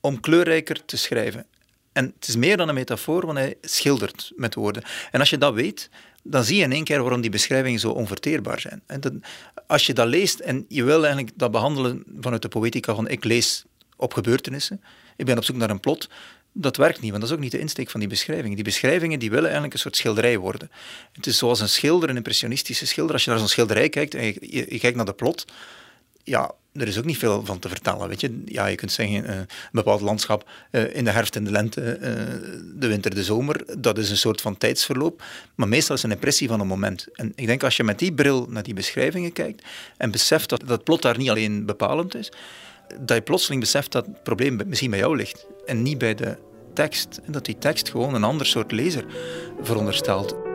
om kleurrijker te schrijven. En het is meer dan een metafoor, want hij schildert met woorden. En als je dat weet, dan zie je in één keer waarom die beschrijvingen zo onverteerbaar zijn. En als je dat leest en je wil eigenlijk dat behandelen vanuit de poëtica van ik lees op gebeurtenissen, ik ben op zoek naar een plot, dat werkt niet, want dat is ook niet de insteek van die beschrijvingen. Die beschrijvingen die willen eigenlijk een soort schilderij worden. Het is zoals een schilder, een impressionistische schilder. Als je naar zo'n schilderij kijkt en je kijkt naar de plot, ja, er is ook niet veel van te vertellen. Weet je? Ja, je kunt zeggen, uh, een bepaald landschap uh, in de herfst en de lente, uh, de winter, de zomer, dat is een soort van tijdsverloop. Maar meestal is het een impressie van een moment. En ik denk als je met die bril naar die beschrijvingen kijkt en beseft dat dat plot daar niet alleen bepalend is, dat je plotseling beseft dat het probleem misschien bij jou ligt en niet bij de tekst. En dat die tekst gewoon een ander soort lezer veronderstelt.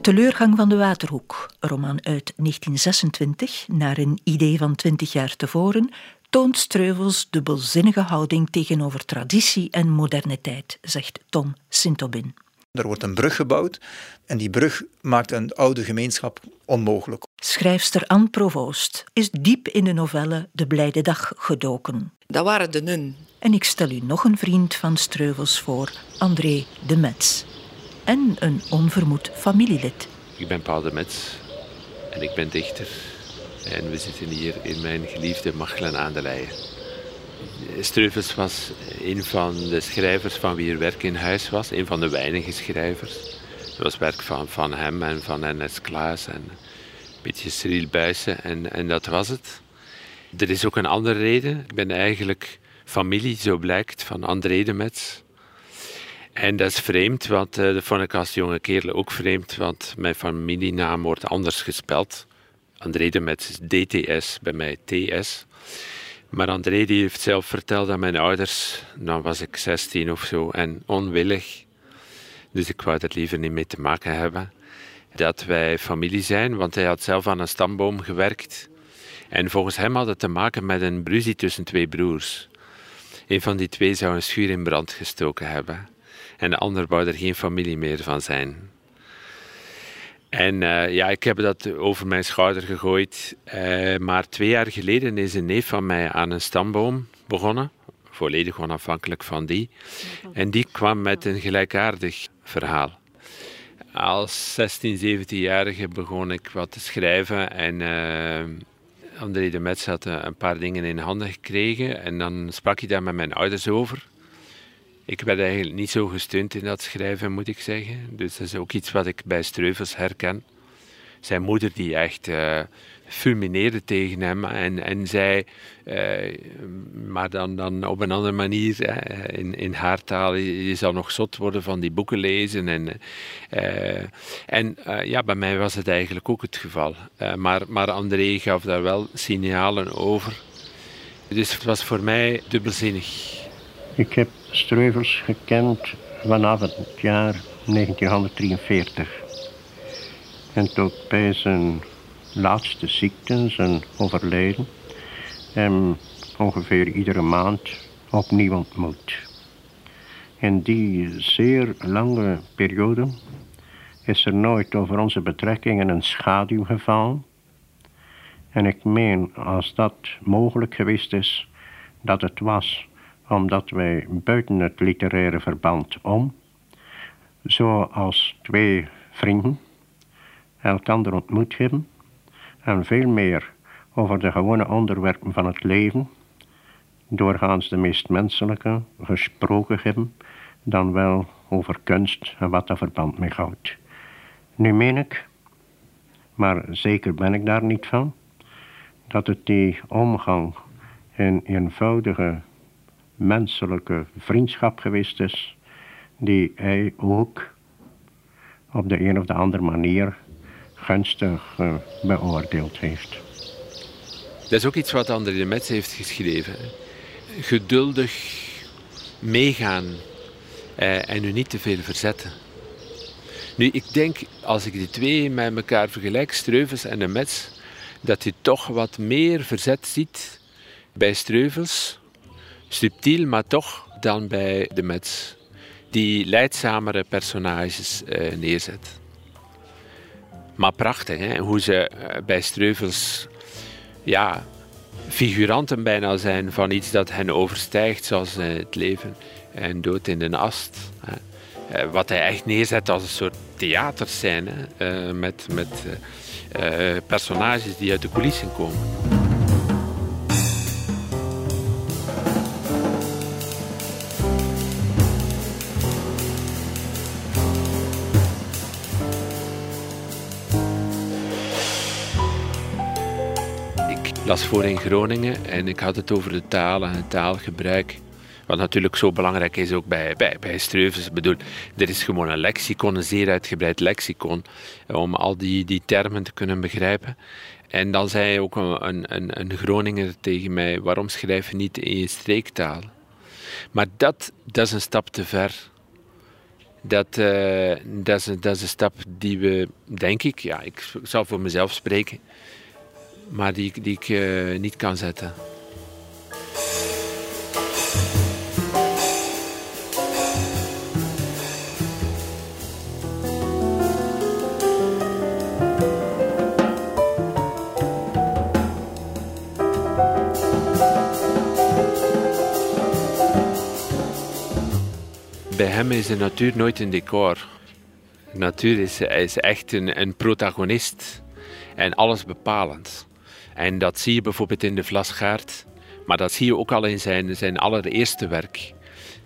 De teleurgang van de Waterhoek, een roman uit 1926, naar een idee van twintig jaar tevoren, toont Streuvels dubbelzinnige houding tegenover traditie en moderniteit, zegt Tom Sintobin. Er wordt een brug gebouwd en die brug maakt een oude gemeenschap onmogelijk. Schrijfster Anne Provoost is diep in de novelle De Blijde Dag gedoken. Dat waren de nun. En ik stel u nog een vriend van Streuvels voor, André de Metz. En een onvermoed familielid. Ik ben Paul de Metz en ik ben dichter. En we zitten hier in mijn geliefde Machelen aan de. Streuvels was een van de schrijvers van wie er werk in huis was. Een van de weinige schrijvers. Het was werk van, van hem en van Ernest Klaas en een beetje Cyril en, en dat was het. Er is ook een andere reden. Ik ben eigenlijk familie, zo blijkt, van André de Metz. En dat is vreemd, want uh, dat vond jonge kerel ook vreemd, want mijn familienaam wordt anders gespeld. André de DTS, bij mij TS. Maar André heeft zelf verteld aan mijn ouders, dan was ik 16 of zo, en onwillig, dus ik wou er liever niet mee te maken hebben, dat wij familie zijn, want hij had zelf aan een stamboom gewerkt. En volgens hem had het te maken met een bruzie tussen twee broers. Een van die twee zou een schuur in brand gestoken hebben. En de ander wou er geen familie meer van zijn. En uh, ja, ik heb dat over mijn schouder gegooid. Uh, maar twee jaar geleden is een neef van mij aan een stamboom begonnen. Volledig onafhankelijk van die. En die kwam met een gelijkaardig verhaal. Als 16, 17-jarige begon ik wat te schrijven. En uh, André de Metz had een paar dingen in handen gekregen. En dan sprak ik daar met mijn ouders over. Ik werd eigenlijk niet zo gesteund in dat schrijven, moet ik zeggen. Dus dat is ook iets wat ik bij Streuvels herken. Zijn moeder die echt uh, fulmineerde tegen hem en, en zei, uh, maar dan, dan op een andere manier, in, in haar taal, je zal nog zot worden van die boeken lezen. En, en ja, bij mij was het eigenlijk ook het geval. maar, maar André gaf daar wel signalen over. Dus het was voor mij dubbelzinnig. Ik heb Streuvels gekend vanaf het jaar 1943. En tot bij zijn laatste ziekte, zijn overlijden, hem ongeveer iedere maand opnieuw ontmoet. In die zeer lange periode is er nooit over onze betrekkingen een schaduw gevallen. En ik meen, als dat mogelijk geweest is, dat het was omdat wij buiten het literaire verband om, zoals twee vrienden, elkaar ontmoet hebben en veel meer over de gewone onderwerpen van het leven, doorgaans de meest menselijke, gesproken hebben, dan wel over kunst en wat dat verband mee houdt. Nu meen ik, maar zeker ben ik daar niet van, dat het die omgang in eenvoudige menselijke vriendschap geweest is, die hij ook op de een of de andere manier gunstig uh, beoordeeld heeft. Dat is ook iets wat André de Metz heeft geschreven. Geduldig meegaan eh, en u niet te veel verzetten. Nu, ik denk, als ik die twee met elkaar vergelijk, Streuvels en de Metz, dat je toch wat meer verzet ziet bij Streuvels subtiel, maar toch dan bij de Mets. Die leidzamere personages uh, neerzet. Maar prachtig, hè? hoe ze uh, bij Streuvels ja, figuranten bijna zijn van iets dat hen overstijgt, zoals uh, het leven en dood in de ast. Hè? wat hij echt neerzet als een soort theaterscène met, met personages die uit de coulissen komen. Las voor in Groningen en ik had het over de taal en het taalgebruik. Wat natuurlijk zo belangrijk is ook bij, bij, bij Streuvels. Bedoel, er is gewoon een lexicon, een zeer uitgebreid lexicon, om al die, die termen te kunnen begrijpen. En dan zei ook een, een, een Groninger tegen mij, waarom schrijf je niet in je streektaal? Maar dat, dat is een stap te ver. Dat, uh, dat, is, dat is een stap die we, denk ik, ja, ik zal voor mezelf spreken, maar die, die ik uh, niet kan zetten. bij hem is de natuur nooit een decor. De natuur is, is echt een, een protagonist en alles bepalend. En dat zie je bijvoorbeeld in de Vlasgaard, maar dat zie je ook al in zijn, zijn allereerste werk.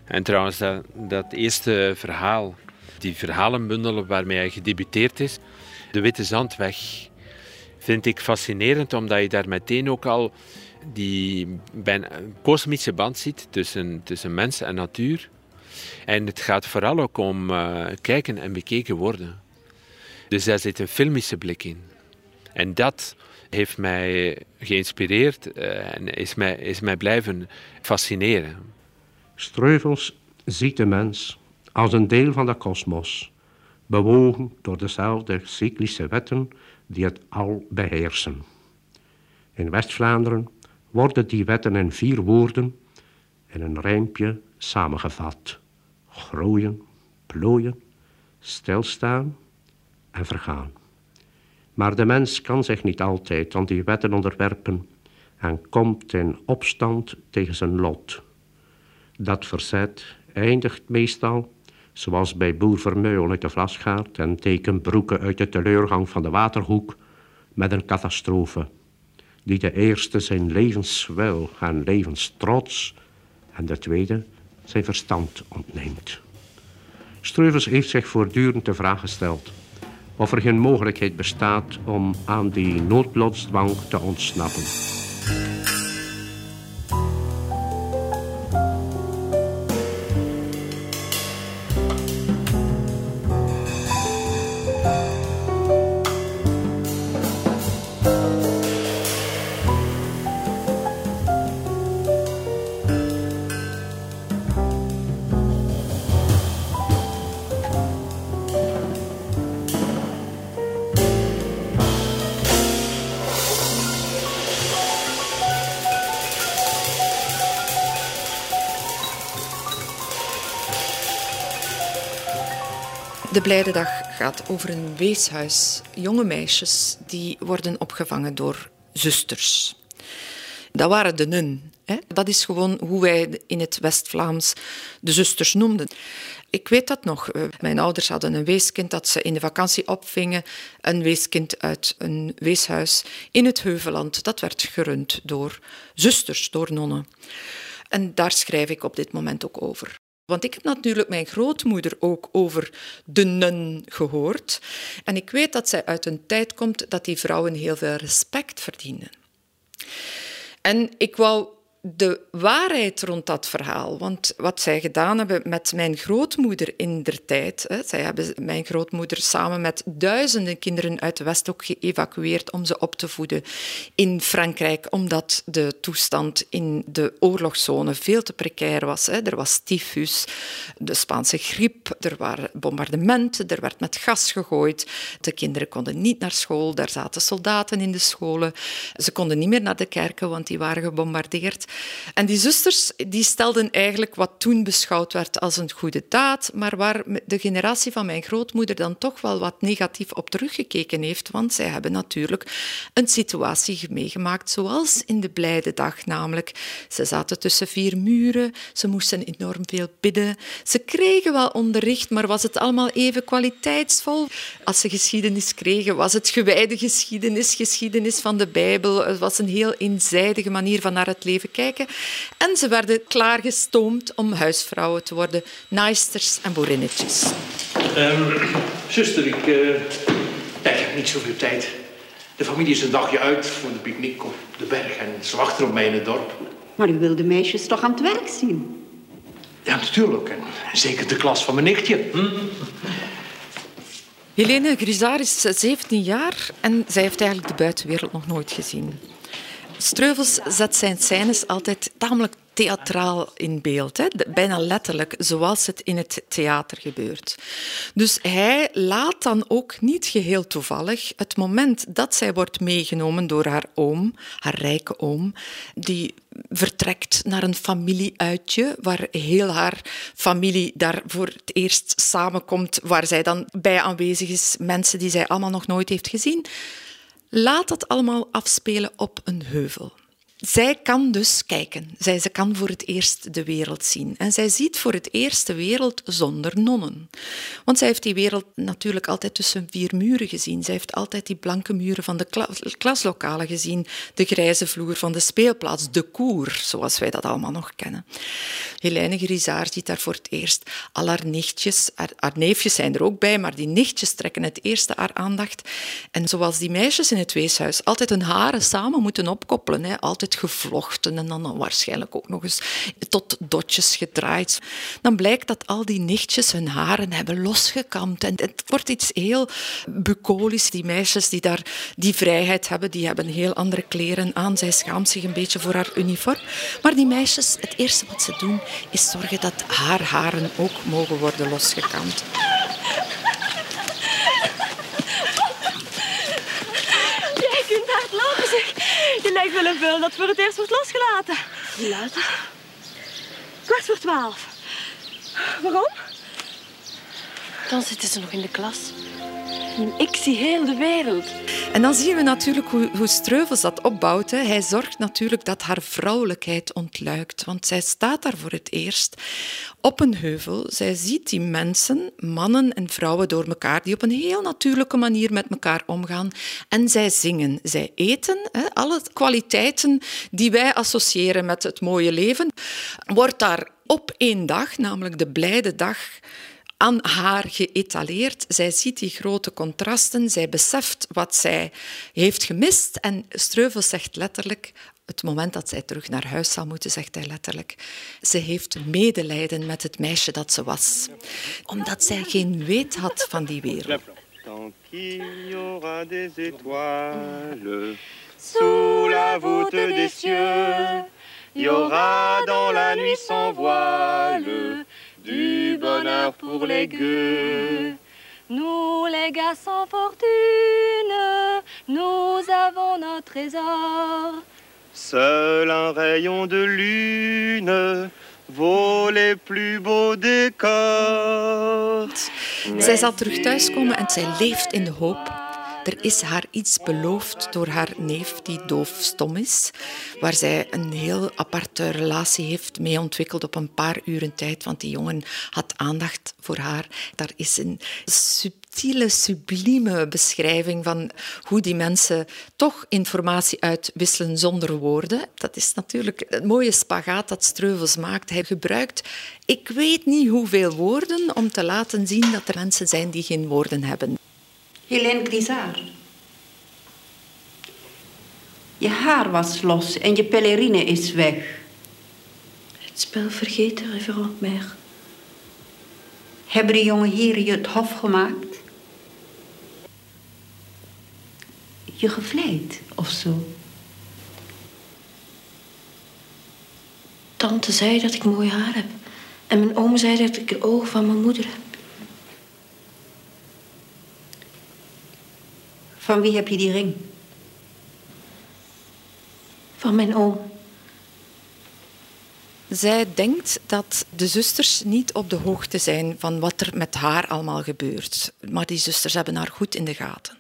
En trouwens, dat, dat eerste verhaal, die verhalenbundel waarmee hij gedebuteerd is, De Witte Zandweg, vind ik fascinerend omdat je daar meteen ook al die bijna kosmische band ziet tussen, tussen mens en natuur. En het gaat vooral ook om uh, kijken en bekeken worden. Dus daar zit een filmische blik in. En dat heeft mij geïnspireerd uh, en is mij, is mij blijven fascineren. Streuvels ziet de mens als een deel van de kosmos, bewogen door dezelfde cyclische wetten die het al beheersen. In West-Vlaanderen worden die wetten in vier woorden in een rijmpje samengevat groeien, plooien, stilstaan en vergaan. Maar de mens kan zich niet altijd aan die wetten onderwerpen en komt in opstand tegen zijn lot. Dat verzet eindigt meestal, zoals bij boer Vermeulen uit de Vlasgaard en tekenbroeken uit de teleurgang van de Waterhoek, met een catastrofe, die de eerste zijn levenswil en levenstrots en de tweede zijn verstand ontneemt. Streuvels heeft zich voortdurend de vraag gesteld of er geen mogelijkheid bestaat om aan die noodlotsdwang te ontsnappen. Blijde Dag gaat over een weeshuis. Jonge meisjes die worden opgevangen door zusters. Dat waren de nun. Hè? Dat is gewoon hoe wij in het West-Vlaams de zusters noemden. Ik weet dat nog. Eh, mijn ouders hadden een weeskind dat ze in de vakantie opvingen. Een weeskind uit een weeshuis in het Heuveland. Dat werd gerund door zusters, door nonnen. En daar schrijf ik op dit moment ook over. Want ik heb natuurlijk mijn grootmoeder ook over de nun gehoord. En ik weet dat zij uit een tijd komt dat die vrouwen heel veel respect verdienen. En ik wou de waarheid rond dat verhaal. Want wat zij gedaan hebben met mijn grootmoeder in der tijd. Hè, zij hebben mijn grootmoeder samen met duizenden kinderen uit de Westhoek geëvacueerd om ze op te voeden in Frankrijk, omdat de toestand in de oorlogszone veel te precair was. Hè. Er was tyfus, de Spaanse griep, er waren bombardementen, er werd met gas gegooid. De kinderen konden niet naar school, daar zaten soldaten in de scholen. Ze konden niet meer naar de kerken, want die waren gebombardeerd. En die zusters die stelden eigenlijk wat toen beschouwd werd als een goede daad, maar waar de generatie van mijn grootmoeder dan toch wel wat negatief op teruggekeken heeft, want zij hebben natuurlijk een situatie meegemaakt zoals in de blijde dag, namelijk ze zaten tussen vier muren, ze moesten enorm veel bidden, ze kregen wel onderricht, maar was het allemaal even kwaliteitsvol? Als ze geschiedenis kregen, was het gewijde geschiedenis, geschiedenis van de Bijbel, het was een heel eenzijdige manier van naar het leven kijken en ze werden klaargestoomd om huisvrouwen te worden, naaisters en boerinnetjes. Um, zuster, ik, uh, ik heb niet zoveel tijd. De familie is een dagje uit voor de picknick op de berg en ze wachten op mij in het dorp. Maar u wil de meisjes toch aan het werk zien? Ja, natuurlijk. En zeker de klas van mijn nichtje. Hm? Helene Grisard is 17 jaar en zij heeft eigenlijk de buitenwereld nog nooit gezien. Streuvels zet zijn scènes altijd tamelijk theatraal in beeld, hè? bijna letterlijk, zoals het in het theater gebeurt. Dus hij laat dan ook niet geheel toevallig het moment dat zij wordt meegenomen door haar oom, haar rijke oom, die vertrekt naar een familieuitje, waar heel haar familie daar voor het eerst samenkomt, waar zij dan bij aanwezig is, mensen die zij allemaal nog nooit heeft gezien. Laat dat allemaal afspelen op een heuvel. Zij kan dus kijken. Zij, ze kan voor het eerst de wereld zien. En zij ziet voor het eerst de wereld zonder nonnen. Want zij heeft die wereld natuurlijk altijd tussen vier muren gezien. Zij heeft altijd die blanke muren van de klaslokalen gezien, de grijze vloer van de speelplaats, de koer, zoals wij dat allemaal nog kennen. Helene Grisaar ziet daar voor het eerst al haar nichtjes. Haar, haar neefjes zijn er ook bij, maar die nichtjes trekken het eerste haar aandacht. En zoals die meisjes in het weeshuis altijd hun haren samen moeten opkoppelen, hè, altijd gevlochten en dan waarschijnlijk ook nog eens tot dotjes gedraaid. Dan blijkt dat al die nichtjes hun haren hebben losgekamd. En het wordt iets heel bucolisch. Die meisjes die daar die vrijheid hebben, die hebben heel andere kleren aan. Zij schaamt zich een beetje voor haar uniform. Maar die meisjes, het eerste wat ze doen, is zorgen dat haar haren ook mogen worden losgekamd. Je lijkt wel een beul dat voor het eerst wordt losgelaten. Hoe laat is Kwart voor twaalf. Waarom? Dan zitten ze nog in de klas. Ik zie heel de wereld. En dan zien we natuurlijk hoe, hoe Streuvels dat opbouwt. Hij zorgt natuurlijk dat haar vrouwelijkheid ontluikt. Want zij staat daar voor het eerst op een heuvel. Zij ziet die mensen, mannen en vrouwen door elkaar, die op een heel natuurlijke manier met elkaar omgaan. En zij zingen, zij eten. Hè. Alle kwaliteiten die wij associëren met het mooie leven, wordt daar op één dag, namelijk de blijde dag, aan haar geëtaleerd. Zij ziet die grote contrasten, zij beseft wat zij heeft gemist. En Streuvel zegt letterlijk, het moment dat zij terug naar huis zal moeten, zegt hij letterlijk, ze heeft medelijden met het meisje dat ze was. Omdat zij geen weet had van die wereld. Sous la voûte des cieux, y aura dans la nuit sans voile du bonheur pour les gueux. Nous, les gars sans fortune, nous avons notre trésor. Seul un rayon de lune vaut les plus beaux décors. Zij zal terug thuiskomen en zij leeft in de hoop er is haar iets beloofd door haar neef, die doofstom is, waar zij een heel aparte relatie heeft mee ontwikkeld op een paar uren tijd, want die jongen had aandacht voor haar. Daar is een subtiele, sublieme beschrijving van hoe die mensen toch informatie uitwisselen zonder woorden. Dat is natuurlijk het mooie spagaat dat Streuvels maakt. Hij gebruikt, ik weet niet hoeveel woorden, om te laten zien dat er mensen zijn die geen woorden hebben. Helene Grisard. Je haar was los en je pelerine is weg. Het spel vergeten, reverend meer. Hebben de jonge heren je het hof gemaakt? Je gevleid of zo? Tante zei dat ik mooi haar heb. En mijn oom zei dat ik de ogen van mijn moeder heb. Van wie heb je die ring? Van mijn oom. Zij denkt dat de zusters niet op de hoogte zijn van wat er met haar allemaal gebeurt. Maar die zusters hebben haar goed in de gaten.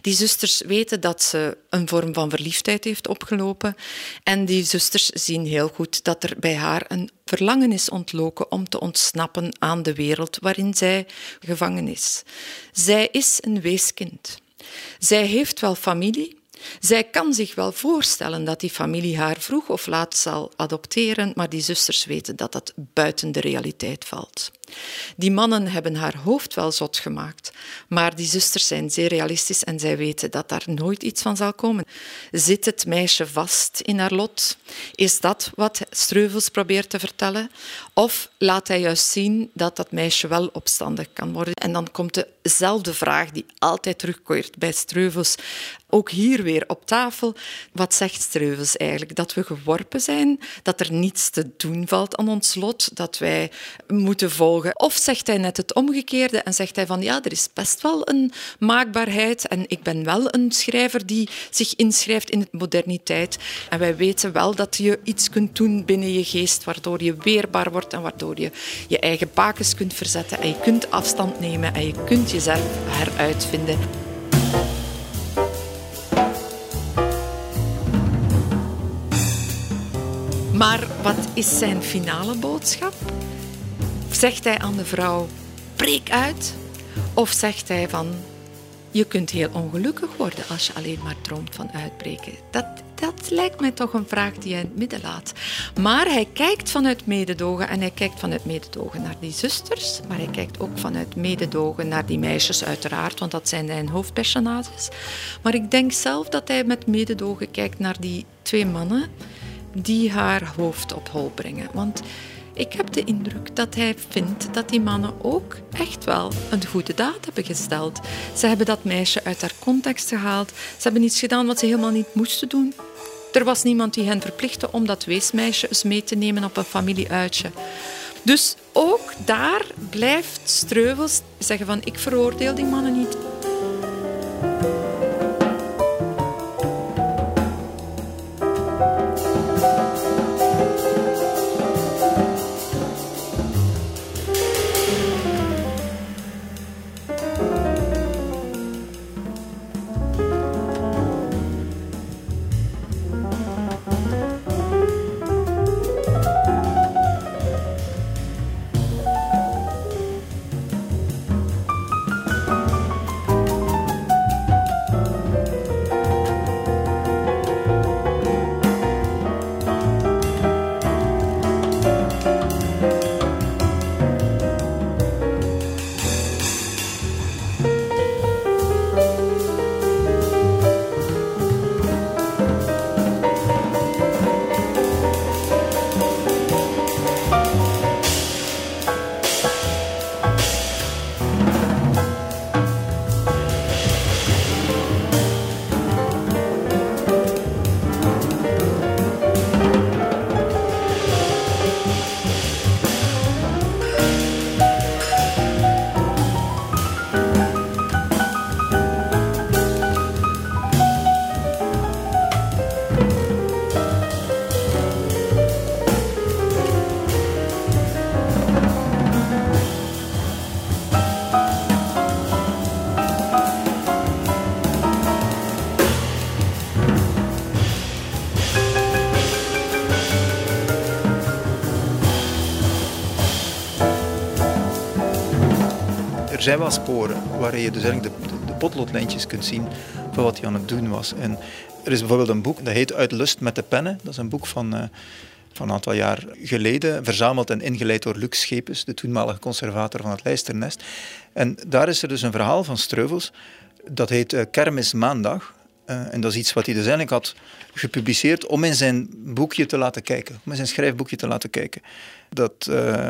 Die zusters weten dat ze een vorm van verliefdheid heeft opgelopen. En die zusters zien heel goed dat er bij haar een verlangen is ontloken om te ontsnappen aan de wereld waarin zij gevangen is. Zij is een weeskind. Zij heeft wel familie. Zij kan zich wel voorstellen dat die familie haar vroeg of laat zal adopteren, maar die zusters weten dat dat buiten de realiteit valt. Die mannen hebben haar hoofd wel zot gemaakt, maar die zusters zijn zeer realistisch en zij weten dat daar nooit iets van zal komen. Zit het meisje vast in haar lot? Is dat wat Streuvels probeert te vertellen? Of laat hij juist zien dat dat meisje wel opstandig kan worden? En dan komt dezelfde vraag die altijd terugkeert bij Streuvels ook hier weer op tafel. Wat zegt Streuvels eigenlijk? Dat we geworpen zijn, dat er niets te doen valt aan ons lot, dat wij moeten volgen. Of zegt hij net het omgekeerde en zegt hij van ja, er is best wel een maakbaarheid en ik ben wel een schrijver die zich inschrijft in de moderniteit. En wij weten wel dat je iets kunt doen binnen je geest waardoor je weerbaar wordt en waardoor je je eigen bakens kunt verzetten en je kunt afstand nemen en je kunt jezelf heruitvinden. Maar wat is zijn finale boodschap? Zegt hij aan de vrouw: breek uit? Of zegt hij van: je kunt heel ongelukkig worden als je alleen maar droomt van uitbreken? Dat, dat lijkt mij toch een vraag die hij in het midden laat. Maar hij kijkt vanuit mededogen en hij kijkt vanuit mededogen naar die zusters, maar hij kijkt ook vanuit mededogen naar die meisjes, uiteraard, want dat zijn zijn hoofdpersonages. Maar ik denk zelf dat hij met mededogen kijkt naar die twee mannen die haar hoofd op hol brengen. Want ik heb de indruk dat hij vindt dat die mannen ook echt wel een goede daad hebben gesteld. Ze hebben dat meisje uit haar context gehaald. Ze hebben iets gedaan wat ze helemaal niet moesten doen. Er was niemand die hen verplichtte om dat weesmeisje eens mee te nemen op een familieuitje. Dus ook daar blijft Streuvels zeggen van ik veroordeel die mannen niet. Er zijn wel sporen waar je dus eigenlijk de, de, potloodlijntjes kunt zien van wat hij aan het doen was. En er is bijvoorbeeld een boek dat heet Uit Lust met de Pennen. Dat is een boek van, uh, van een aantal jaar geleden, verzameld en ingeleid door Lux Schepens, de toenmalige conservator van het Lijsternest. En daar is er dus een verhaal van Streuvels, dat heet uh, Kermis Maandag. Uh, en dat is iets wat hij dus eigenlijk had gepubliceerd om in zijn boekje te laten kijken, om in zijn schrijfboekje te laten kijken. Dat uh,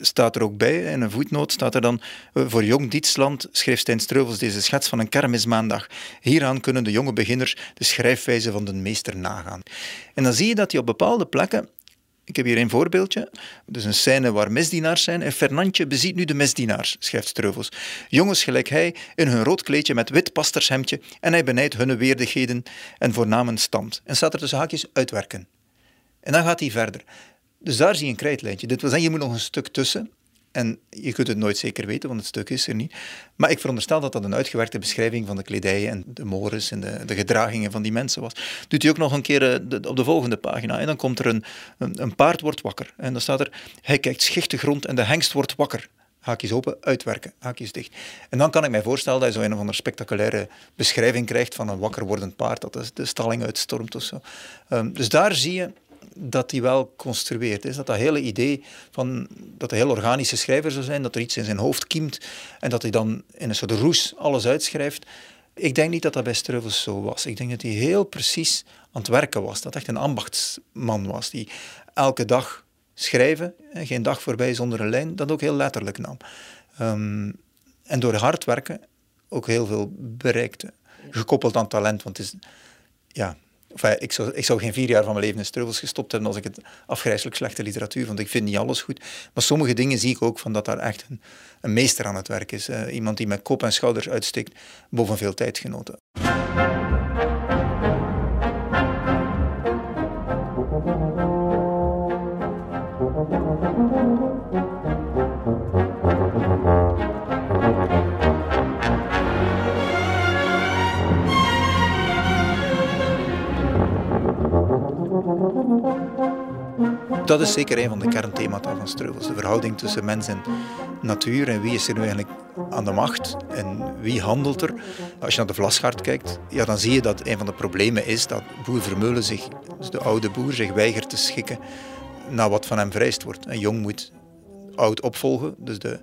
staat er ook bij. In een voetnoot staat er dan... Uh, voor Jong Dietsland schreef Stijn Streuvels deze schets van een kermismaandag. Hieraan kunnen de jonge beginners de schrijfwijze van de meester nagaan. En dan zie je dat hij op bepaalde plekken ik heb hier een voorbeeldje. Dus een scène waar misdienaars zijn. En Fernandje beziet nu de misdienaars, schrijft Streuvels. Jongens gelijk hij, in hun rood kleedje met wit pastershemdje. En hij benijdt hun weerdigheden en voornamen stand. En staat er tussen haakjes uitwerken. En dan gaat hij verder. Dus daar zie je een krijtlijntje. Dit wil zeggen, je moet nog een stuk tussen. En je kunt het nooit zeker weten, want het stuk is er niet. Maar ik veronderstel dat dat een uitgewerkte beschrijving van de kledij en de mores en de, de gedragingen van die mensen was. Doet hij ook nog een keer eh, op de volgende pagina. En dan komt er een, een, paard wordt wakker. En dan staat er, hij kijkt schichtig rond en de hengst wordt wakker haakjes open, uitwerken, haakjes dicht. En dan kan ik mij voorstellen dat je zo een of andere spectaculaire beschrijving krijgt van een wakker wordend paard dat de stalling uitstormt of zo. Um, dus daar zie je dat die wel construeert is. Dat dat hele idee van dat hij heel organische schrijver zou zijn, dat er iets in zijn hoofd kiemt en dat hij dan in een soort roes alles uitschrijft. Ik denk niet dat dat bij Streuvels zo was. Ik denk dat hij heel precies aan het werken was. Dat echt een ambachtsman was die elke dag schrijven, geen dag voorbij zonder een lijn, dat ook heel letterlijk nam. Um, en door hard werken ook heel veel bereikte. Gekoppeld aan talent, want het is, ja, ik, zou, geen vier jaar van mijn leven in Streuvels gestopt hebben als ik het afgrijzelijk slechte literatuur vond. Ik vind niet alles goed. Maar sommige dingen zie ik ook van dat daar echt een, een meester aan het werk is. Uh, iemand die met kop en schouders uitsteekt boven veel tijdgenoten. Dat is zeker een van de kernthemata van Streuvels. De verhouding tussen mens en natuur en wie is er nu eigenlijk aan de macht en wie handelt er. Als je naar de Vlasgaard kijkt, ja, dan zie je dat een van de problemen is dat boer Vermeulen zich, dus de oude boer, zich weigert te schikken naar wat van hem vereist wordt. Een jong moet oud opvolgen, dus de,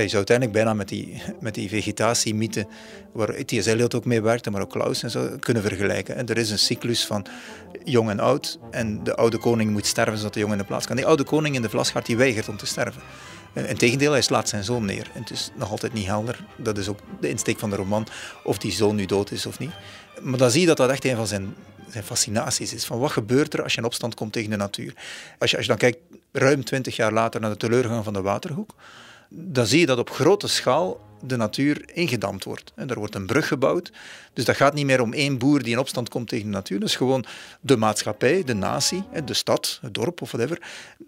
je zou uiteindelijk bijna met die, met die vegetatiemythe, waar T.S. Eliot ook mee werkte, maar ook Klaus en zo, kunnen vergelijken. En er is een cyclus van jong en oud. En de oude koning moet sterven zodat de jong in de plaats kan. Die oude koning in de Vlasgaard die weigert om te sterven. Integendeel, hij slaat zijn zoon neer. Het is nog altijd niet helder. Dat is ook de insteek van de roman, of die zoon nu dood is of niet. Maar dan zie je dat dat echt een van zijn, zijn fascinaties is. Van wat gebeurt er als je in opstand komt tegen de natuur? Als je, als je dan kijkt, ruim twintig jaar later, naar de teleurgang van de Waterhoek dan zie je dat op grote schaal de natuur ingedamd wordt. En er wordt een brug gebouwd. Dus dat gaat niet meer om één boer die in opstand komt tegen de natuur. Dat is gewoon de maatschappij, de natie, de stad, het dorp of whatever.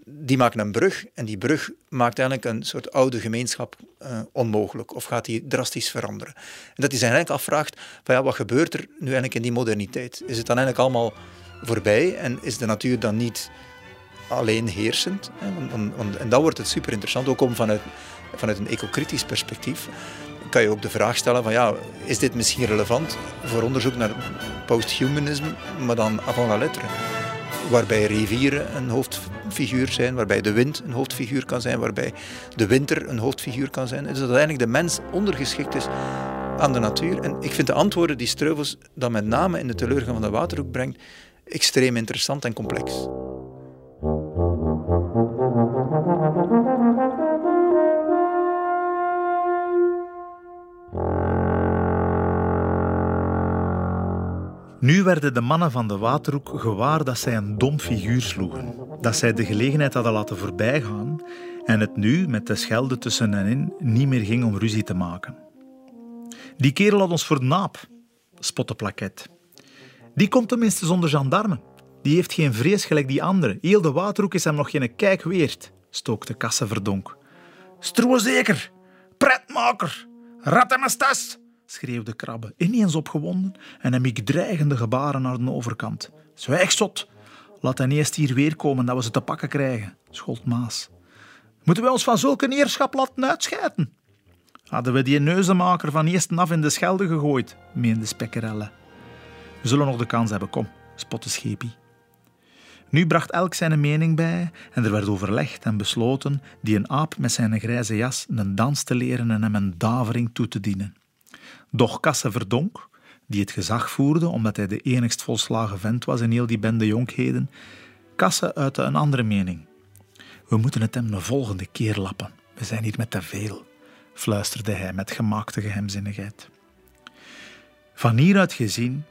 Die maken een brug en die brug maakt eigenlijk een soort oude gemeenschap uh, onmogelijk. Of gaat die drastisch veranderen. En dat hij zich eigenlijk afvraagt, van ja, wat gebeurt er nu eigenlijk in die moderniteit? Is het dan eigenlijk allemaal voorbij en is de natuur dan niet alleen heersend? en dan wordt het super interessant, ook om vanuit vanuit een ecocritisch perspectief kan je ook de vraag stellen van ja, is dit misschien relevant voor onderzoek naar posthumanisme, maar dan avant la lettre? Waarbij rivieren een hoofdfiguur zijn, waarbij de wind een hoofdfiguur kan zijn, waarbij de winter een hoofdfiguur kan zijn. Dus dat uiteindelijk de mens ondergeschikt is aan de natuur. En ik vind de antwoorden die Streuvels dan met name in de teleurgang van de Waterhoek brengt, extreem interessant en complex. Nu werden de mannen van de Waterhoek gewaar dat zij een dom figuur sloegen. Dat zij de gelegenheid hadden laten voorbijgaan en het nu, met de schelde tussen hen in, niet meer ging om ruzie te maken. Die kerel had ons voor naap, spotte Plaket. Die komt tenminste zonder gendarmen. Die heeft geen vrees gelijk die andere. Heel de Waterhoek is hem nog geen kijk weert, stookte Kasseverdonk. Stroe zeker, pretmaker, rat en stas schreeuwde Krabbe, ineens opgewonden en hem ik dreigende gebaren naar de overkant. Zwijg, zot! Laat hij eerst hier weer komen dat we ze te pakken krijgen, schold Maas. Moeten we ons van zulke neerschap laten uitschijten? Hadden we die neuzenmaker van eerst af in de schelde gegooid, meende Spekkerelle. We zullen nog de kans hebben, kom, spotte Schepie. Nu bracht elk zijn mening bij en er werd overlegd en besloten die een aap met zijn grijze jas een dans te leren en hem een davering toe te dienen. Doch Kasse Verdonk, die het gezag voerde omdat hij de enigst volslagen vent was in heel die bende jonkheden, Kasse uitte een andere mening. We moeten het hem de volgende keer lappen. We zijn hier met te veel, fluisterde hij met gemaakte geheimzinnigheid. Van hieruit gezien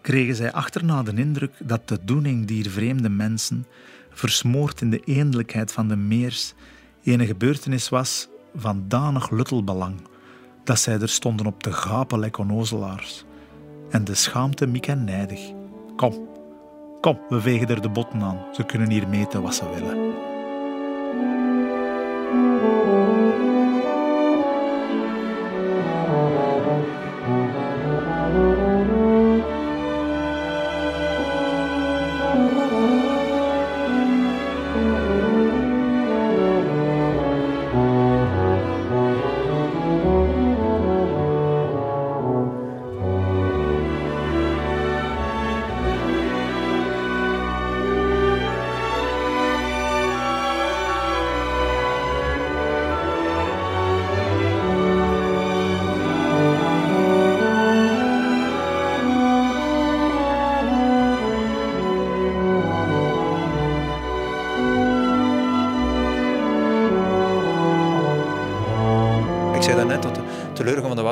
kregen zij achterna de indruk dat de doening dier vreemde mensen, versmoord in de eendelijkheid van de meers, een gebeurtenis was van danig luttelbelang dat zij er stonden op te gapen like onnozelaars. En de schaamte miek en nijdig. Kom, kom, we vegen er de botten aan. Ze kunnen hier meten wat ze willen.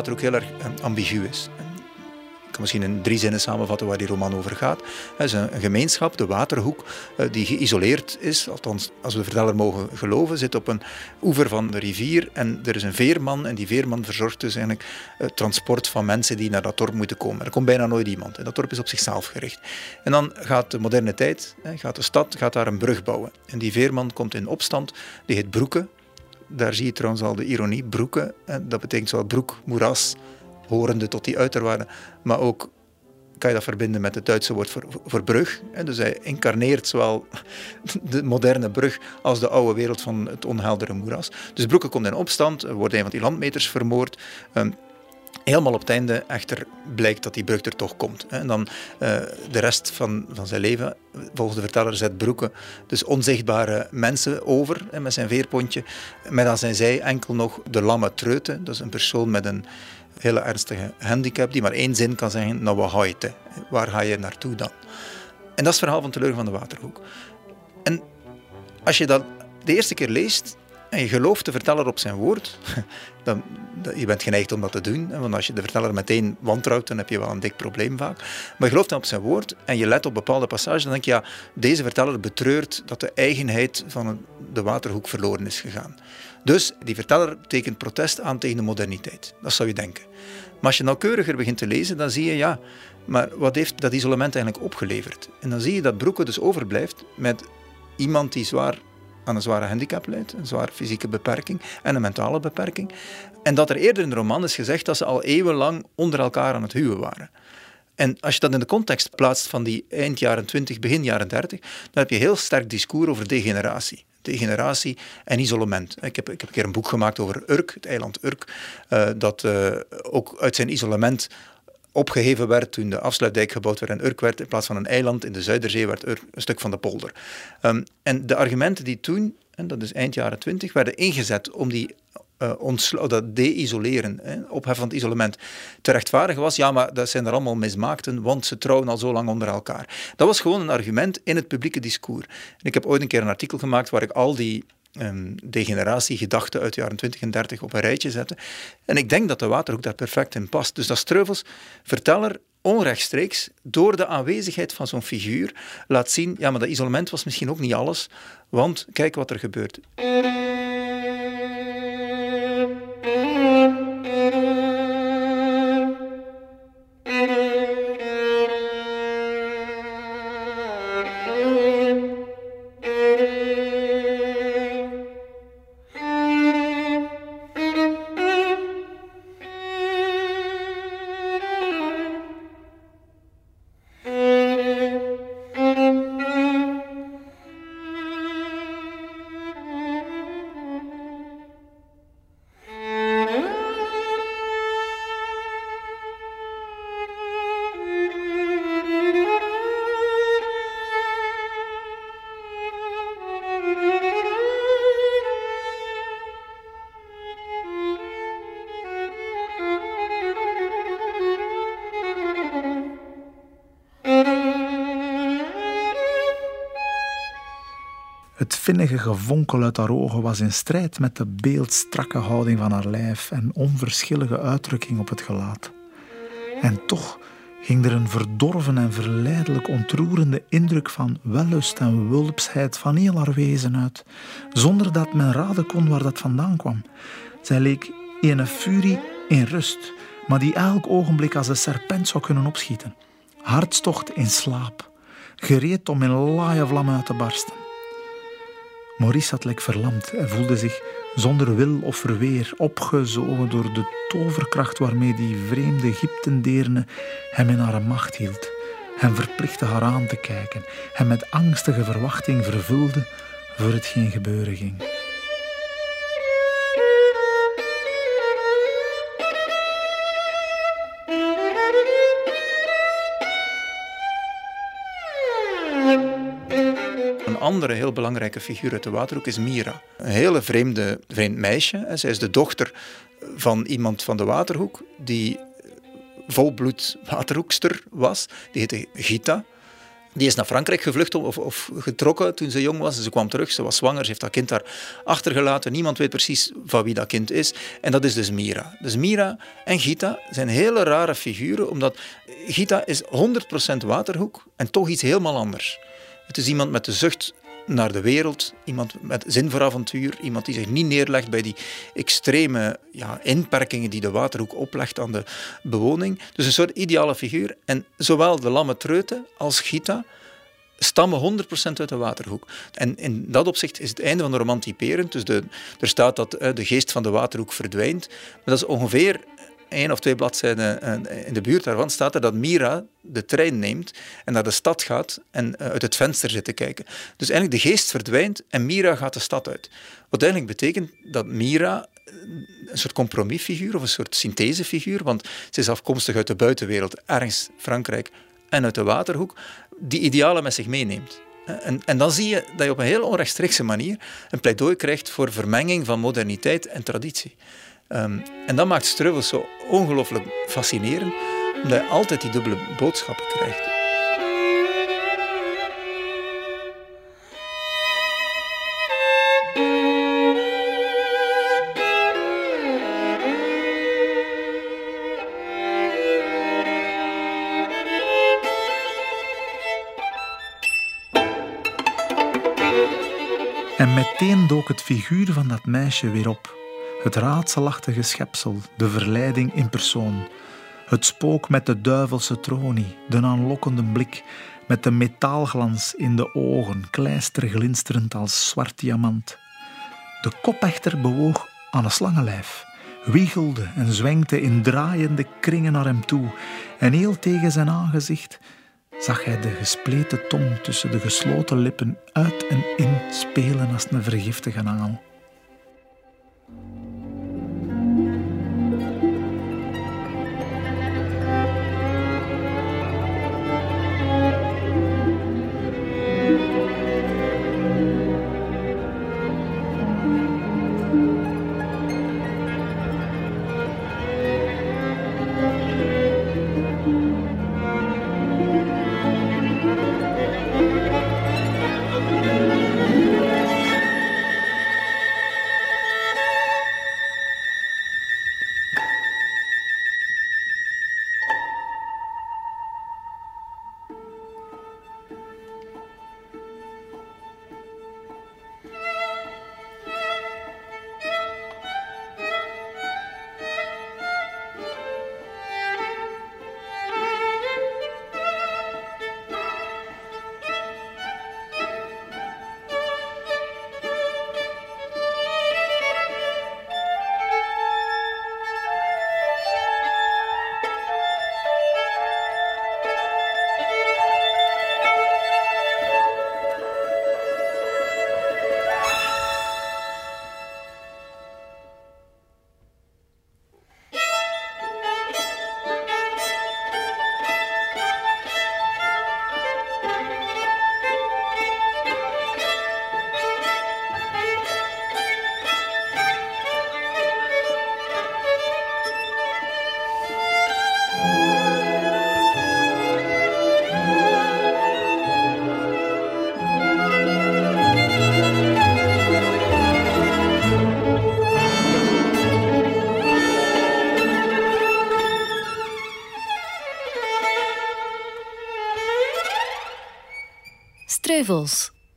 Waterhoek heel erg ambigu is kan misschien in drie zinnen samenvatten waar die roman over gaat. Het is een, gemeenschap, de Waterhoek, eh, die geïsoleerd is, althans als we de verteller mogen geloven, zit op een oever van de rivier en er is een veerman en die veerman verzorgt dus eigenlijk het transport van mensen die naar dat dorp moeten komen. Er komt bijna nooit iemand en dat dorp is op zichzelf gericht. En dan gaat de moderne tijd, gaat de stad gaat daar een brug bouwen. En die veerman komt in opstand, die heet Broeke. Daar zie je trouwens al de ironie, Broeke. Dat betekent zowel broek, moeras, horende tot die uiterwaarden. Maar ook kan je dat verbinden met het Duitse woord voor, voor brug. Dus hij incarneert zowel de moderne brug als de oude wereld van het onheldere moeras. Dus Broeke komt in opstand, wordt een van die landmeters vermoord. Ehm, helemaal op het einde echter blijkt dat die brug er toch komt. En dan uh, de rest van, van zijn leven, volgens de verteller, zet Broeke dus onzichtbare mensen over met zijn veerpontje. Met aan zijn zij enkel nog de lamme treute, dus een persoon met een hele ernstige handicap, die maar één zin kan zeggen, nou wat ga je te? Waar ga je naartoe dan? En dat is het verhaal van Teleur van de Waterhoek. En als je dat de eerste keer leest en je gelooft de verteller op zijn woord, dan, je bent geneigd om dat te doen. Want als je de verteller meteen wantrouwt, dan heb je wel een dik probleem vaak. Maar je gelooft dan op zijn woord en je let op bepaalde passages, dan denk je, ja, deze verteller betreurt dat de eigenheid van de Waterhoek verloren is gegaan. Dus die verteller tekent protest aan tegen de moderniteit. Dat zou je denken. Maar als je nauwkeuriger begint te lezen, dan zie je, ja, maar wat heeft dat isolement eigenlijk opgeleverd? En dan zie je dat Broeke dus overblijft met iemand die zwaar aan een zware handicap leidt, een zware fysieke beperking en een mentale beperking. En dat er eerder in de roman is gezegd dat ze al eeuwenlang onder elkaar aan het huwen waren. En als je dat in de context plaatst van die eind jaren 20, begin jaren 30, dan heb je heel sterk discours over degeneratie degeneratie en isolement. Ik heb, ik heb een keer een boek gemaakt over Urk, het eiland Urk, uh, dat uh, ook uit zijn isolement opgeheven werd toen de afsluitdijk gebouwd werd en Urk werd. In plaats van een eiland in de Zuiderzee werd Urk een stuk van de polder. Um, en de argumenten die toen, en dat is eind jaren twintig, werden ingezet om die uh, dat de-isoleren, opheffen van het isolement, te rechtvaardigen was, ja, maar dat zijn er allemaal mismaakten, want ze trouwen al zo lang onder elkaar. Dat was gewoon een argument in het publieke discours. En ik heb ooit een keer een artikel gemaakt waar ik al die um, degeneratiegedachten uit de jaren 20 en 30 op een rijtje zette. En ik denk dat de Waterhoek daar perfect in past. Dus dat Streuvels, verteller, onrechtstreeks, door de aanwezigheid van zo'n figuur, laat zien, ja, maar dat isolement was misschien ook niet alles, want kijk wat er gebeurt. Vinnige gevonkel uit haar ogen was in strijd met de beeldstrakke houding van haar lijf en onverschillige uitdrukking op het gelaat. En toch ging er een verdorven en verleidelijk ontroerende indruk van wellust en wulpsheid van heel haar wezen uit, zonder dat men raden kon waar dat vandaan kwam. Zij leek een furie in rust, maar die elk ogenblik als een serpent zou kunnen opschieten. Hartstocht in slaap, gereed om in laaie vlam uit te barsten. Maurice had lek verlamd en voelde zich zonder wil of verweer opgezogen door de toverkracht waarmee die vreemde Egyptendeerne hem in haar macht hield, hem verplichtte haar aan te kijken, hem met angstige verwachting vervulde voor hetgeen gebeuren ging. Andere heel belangrijke figuur uit de Waterhoek is Mira. Een hele vreemde, vreemd meisje. Zij is de dochter van iemand van de Waterhoek die volbloed Waterhoekster was. Die heette Gita. Die is naar Frankrijk gevlucht of, of getrokken toen ze jong was. Ze kwam terug, ze was zwanger, ze heeft dat kind daar achtergelaten. Niemand weet precies van wie dat kind is. En dat is dus Mira. Dus Mira en Gita zijn hele rare figuren, omdat Gita is 100% waterhoek en toch iets helemaal anders. Het is iemand met de zucht naar de wereld, iemand met zin voor avontuur, iemand die zich niet neerlegt bij die extreme ja, inperkingen die de Waterhoek oplegt aan de bewoning. Dus een soort ideale figuur. En zowel de Lamme Treute als Gita stammen 100% uit de Waterhoek. En in dat opzicht is het einde van de roman typerend. Dus de, er staat dat eh, de geest van de Waterhoek verdwijnt. Maar dat is ongeveer één of twee bladzijden eh, in de buurt daarvan staat er dat Mira de trein neemt en naar de stad gaat en eh, uit het venster zit te kijken. Dus eigenlijk de geest verdwijnt en Mira gaat de stad uit. Wat eigenlijk betekent dat Mira eh, een soort compromisfiguur of een soort synthesefiguur, want ze is afkomstig uit de buitenwereld, ergens Frankrijk en uit de Waterhoek, die idealen met zich meeneemt. En, en, dan zie je dat je op een heel onrechtstreekse manier een pleidooi krijgt voor vermenging van moderniteit en traditie. Um, en dat maakt Streuvels zo ongelooflijk fascinerend, omdat je altijd die dubbele boodschappen krijgt. En meteen dook het figuur van dat meisje weer op. Het raadselachtige schepsel, de verleiding in persoon. Het spook met de duivelse tronie, de aanlokkende blik, met de metaalglans in de ogen, kleisterglinsterend als zwart diamant. De kopechter bewoog aan een slangenlijf, wiegelde en zwenkte in draaiende kringen naar hem toe, en heel tegen zijn aangezicht zag hij de gespleten tong tussen de gesloten lippen uit en in spelen als een vergiftige aal.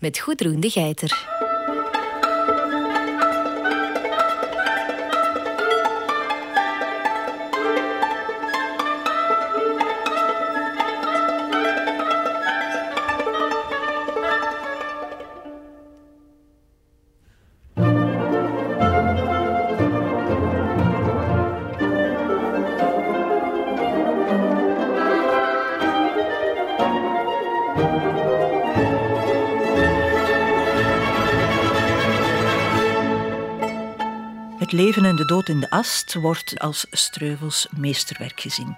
Met Goedroen de Geiter. Leven en de dood in de ast wordt als Streuvels meesterwerk gezien.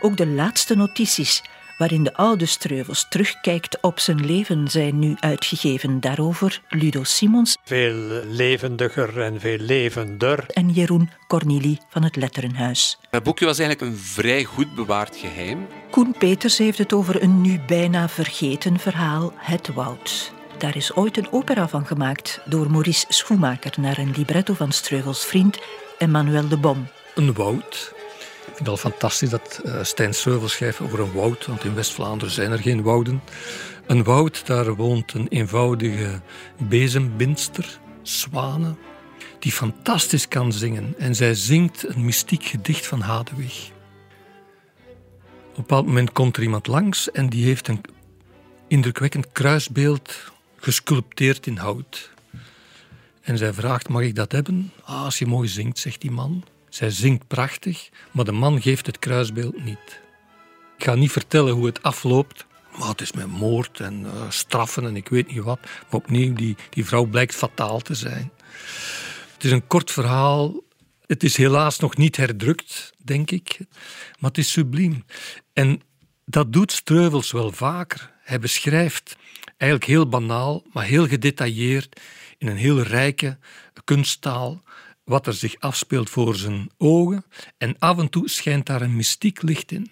Ook de laatste notities waarin de oude Streuvels terugkijkt op zijn leven, zijn nu uitgegeven. Daarover Ludo Simons. Veel levendiger en veel levender. En Jeroen Cornili van het Letterenhuis. Het boekje was eigenlijk een vrij goed bewaard geheim. Koen Peters heeft het over een nu bijna vergeten verhaal, Het Woud. Daar is ooit een opera van gemaakt door Maurice Schoemaker naar een libretto van Streuvels vriend Emmanuel de Bom. Een woud. Ik vind het al fantastisch dat uh, Stijn Streuvels schrijft over een woud, want in West-Vlaanderen zijn er geen wouden. Een woud, daar woont een eenvoudige bezembindster, Zwane, die fantastisch kan zingen. En zij zingt een mystiek gedicht van Hadewig. Op een bepaald moment komt er iemand langs en die heeft een indrukwekkend kruisbeeld gesculpteerd in hout. En zij vraagt: Mag ik dat hebben? Ah, als je mooi zingt, zegt die man. Zij zingt prachtig, maar de man geeft het kruisbeeld niet. Ik ga niet vertellen hoe het afloopt, maar het is met moord en uh, straffen en ik weet niet wat. Maar opnieuw, die, die vrouw blijkt fataal te zijn. Het is een kort verhaal. Het is helaas nog niet herdrukt, denk ik. Maar het is subliem. En dat doet Streuvels wel vaker. Hij beschrijft eigenlijk heel banaal, maar heel gedetailleerd, in een heel rijke kunsttaal, wat er zich afspeelt voor zijn ogen. En af en toe schijnt daar een mystiek licht in.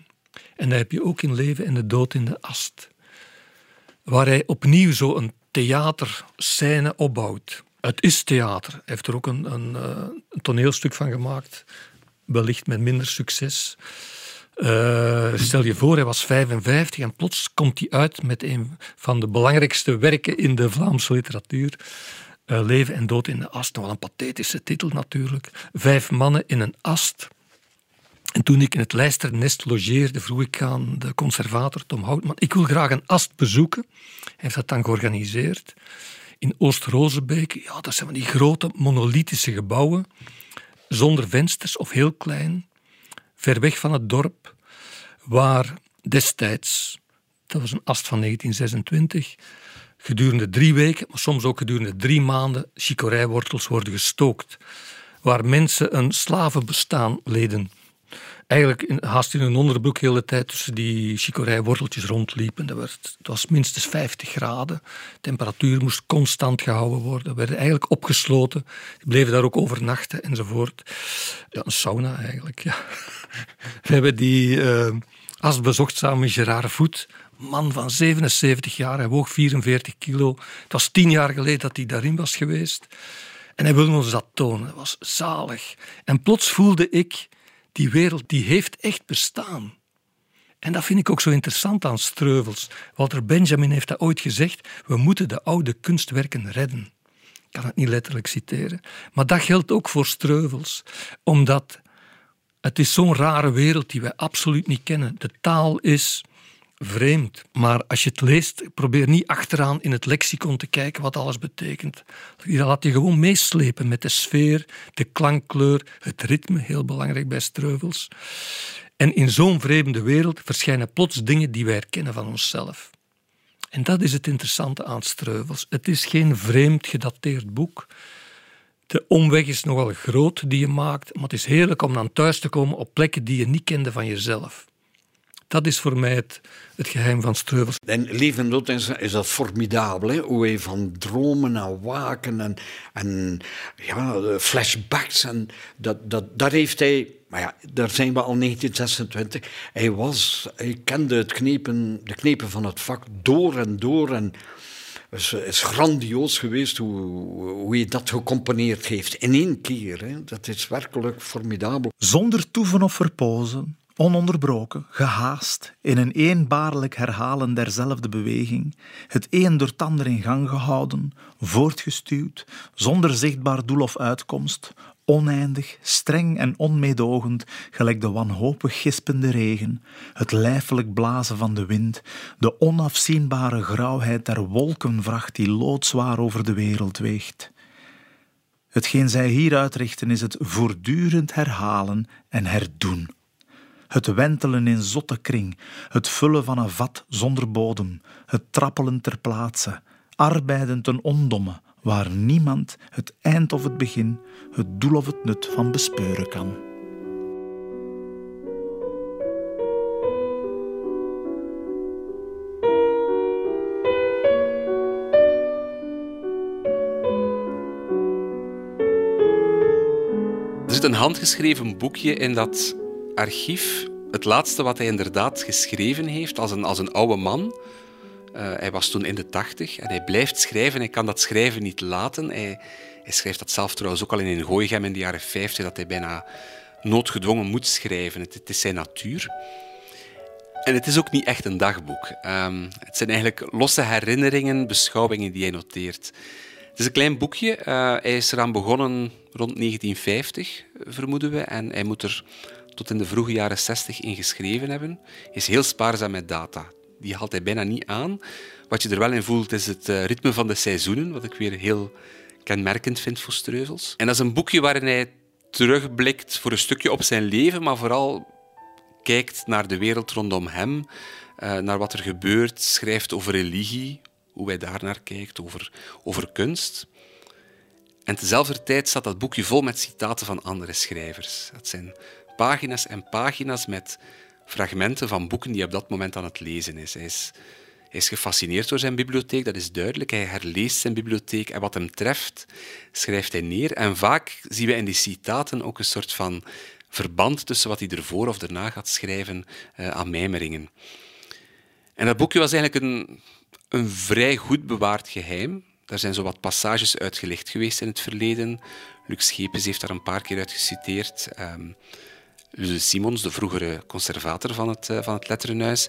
En dat heb je ook in Leven en de Dood in de Ast. Waar hij opnieuw zo een theaterscène opbouwt. Het is theater. Hij heeft er ook een, een, eh, een toneelstuk van gemaakt. Wellicht met minder succes. Uh, stel je voor, hij was 55 en plots komt hij uit met een van de belangrijkste werken in de Vlaamse literatuur. Uh, Leven en dood in de ast. Wel een pathetische titel natuurlijk. Vijf mannen in een ast. En toen ik in het Leisternest logeerde, vroeg ik aan de conservator Tom Houtman: Ik wil graag een ast bezoeken. Hij heeft dat dan georganiseerd. In Oost-Rozenbeek, ja, dat zijn van die grote monolithische gebouwen. Zonder vensters of heel klein ver weg van het dorp, waar destijds, dat was een ast van 1926, gedurende drie weken, maar soms ook gedurende drie maanden, chicorijwortels worden gestookt. Waar mensen een slavenbestaan leden eigenlijk in, haast in een onderbroek de hele tijd tussen die chicorijworteltjes rondliepen. Dat werd, het was minstens 50 graden. De temperatuur moest constant gehouden worden. We werden eigenlijk opgesloten. Die bleven daar ook overnachten enzovoort. Ja, een sauna eigenlijk. Ja. We hebben die uh, samen met Gerard Voet. Man van 77 jaar, hij woog 44 kilo. Het was tien jaar geleden dat hij daarin was geweest. En hij wilde ons dat tonen. Het was zalig. En plots voelde ik die wereld die heeft echt bestaan. En dat vind ik ook zo interessant aan Streuvels. Walter Benjamin heeft dat ooit gezegd: we moeten de oude kunstwerken redden. Ik kan het niet letterlijk citeren. Maar dat geldt ook voor Streuvels, omdat het is zo'n rare wereld die wij absoluut niet kennen. De taal is vreemd. Maar als je het leest, probeer niet achteraan in het lexicon te kijken wat alles betekent. Laat je gewoon meeslepen met de sfeer, de klankkleur, het ritme, heel belangrijk bij Streuvels. En in zo'n vreemde wereld verschijnen plots dingen die wij herkennen van onszelf. En dat is het interessante aan Streuvels. Het is geen vreemd gedateerd boek. De omweg is nogal groot die je maakt, maar het is heerlijk om dan thuis te komen op plekken die je niet kende van jezelf. Dat is voor mij het, het geheim van Streuvels. En leven dood is, is dat formidabel, hè? hoe hij van dromen naar waken en, en ja, flashbacks. En dat, dat, dat heeft hij, maar ja, daar zijn we al 1926. Hij, was, hij kende het knepen, de knepen van het vak door en door. En het is, grandioos geweest hoe, hoe je dat gecomponeerd heeft. In één keer. Hè? Dat is werkelijk formidabel. Zonder toeven of verpozen ononderbroken, gehaast, in een eenbaarlijk herhalen derzelfde beweging, het een door het ander in gang gehouden, voortgestuwd, zonder zichtbaar doel of uitkomst, oneindig, streng en onmeedogend, gelijk de wanhopig gispende regen, het lijfelijk blazen van de wind, de onafzienbare grauwheid der wolkenvracht die loodzwaar over de wereld weegt. Hetgeen zij hier uitrichten is het voortdurend herhalen en herdoen het wentelen in zotte kring, het vullen van een vat zonder bodem, het trappelen ter plaatse, arbeiden ten ondomme, waar niemand het eind of het begin, het doel of het nut van bespeuren kan. Er zit een handgeschreven boekje in dat archief. Het laatste wat hij inderdaad geschreven heeft als een, als een oude man. Uh, hij was toen in de tachtig en hij blijft schrijven. Hij kan dat schrijven niet laten. Hij, hij schrijft dat zelf trouwens ook al in Gooichem in de jaren 50, dat hij bijna noodgedwongen moet schrijven. Het, is zijn natuur. En het is ook niet echt een dagboek. Um, het zijn eigenlijk losse herinneringen, beschouwingen die hij noteert. Het is een klein boekje. Uh, hij is eraan begonnen rond 1950, vermoeden we. En hij moet er tot in de vroege jaren 60 in geschreven hebben. Is heel spaarzaam met data. Die haalt hij bijna niet aan. Wat je er wel in voelt, is het uh, ritme van de seizoenen, wat ik weer heel kenmerkend vind voor Streuvels. En dat is een boekje waarin hij terugblikt voor een stukje op zijn leven, maar vooral kijkt naar de wereld rondom hem, uh, naar wat er gebeurt, schrijft over religie, hoe hij daar naar kijkt, over, over kunst. En tezelfde tijd staat dat boekje vol met citaten van andere schrijvers. Dat zijn pagina's en pagina's met fragmenten van boeken die hij op dat moment aan het lezen is. Hij is, is gefascineerd door zijn bibliotheek, dat is duidelijk. Hij herleest zijn bibliotheek en wat hem treft, schrijft hij neer. En vaak zien we in die citaten ook een soort van verband tussen wat hij ervoor of daarna gaat schrijven uh, aan mijmeringen. En dat boekje was eigenlijk een, een vrij goed bewaard geheim. Daar zijn zo wat passages uitgelegd geweest in het verleden. Lux Schepens heeft daar een paar keer uit geciteerd. Um, Simons, de vroegere conservator van het, uh, van het Letterenhuis,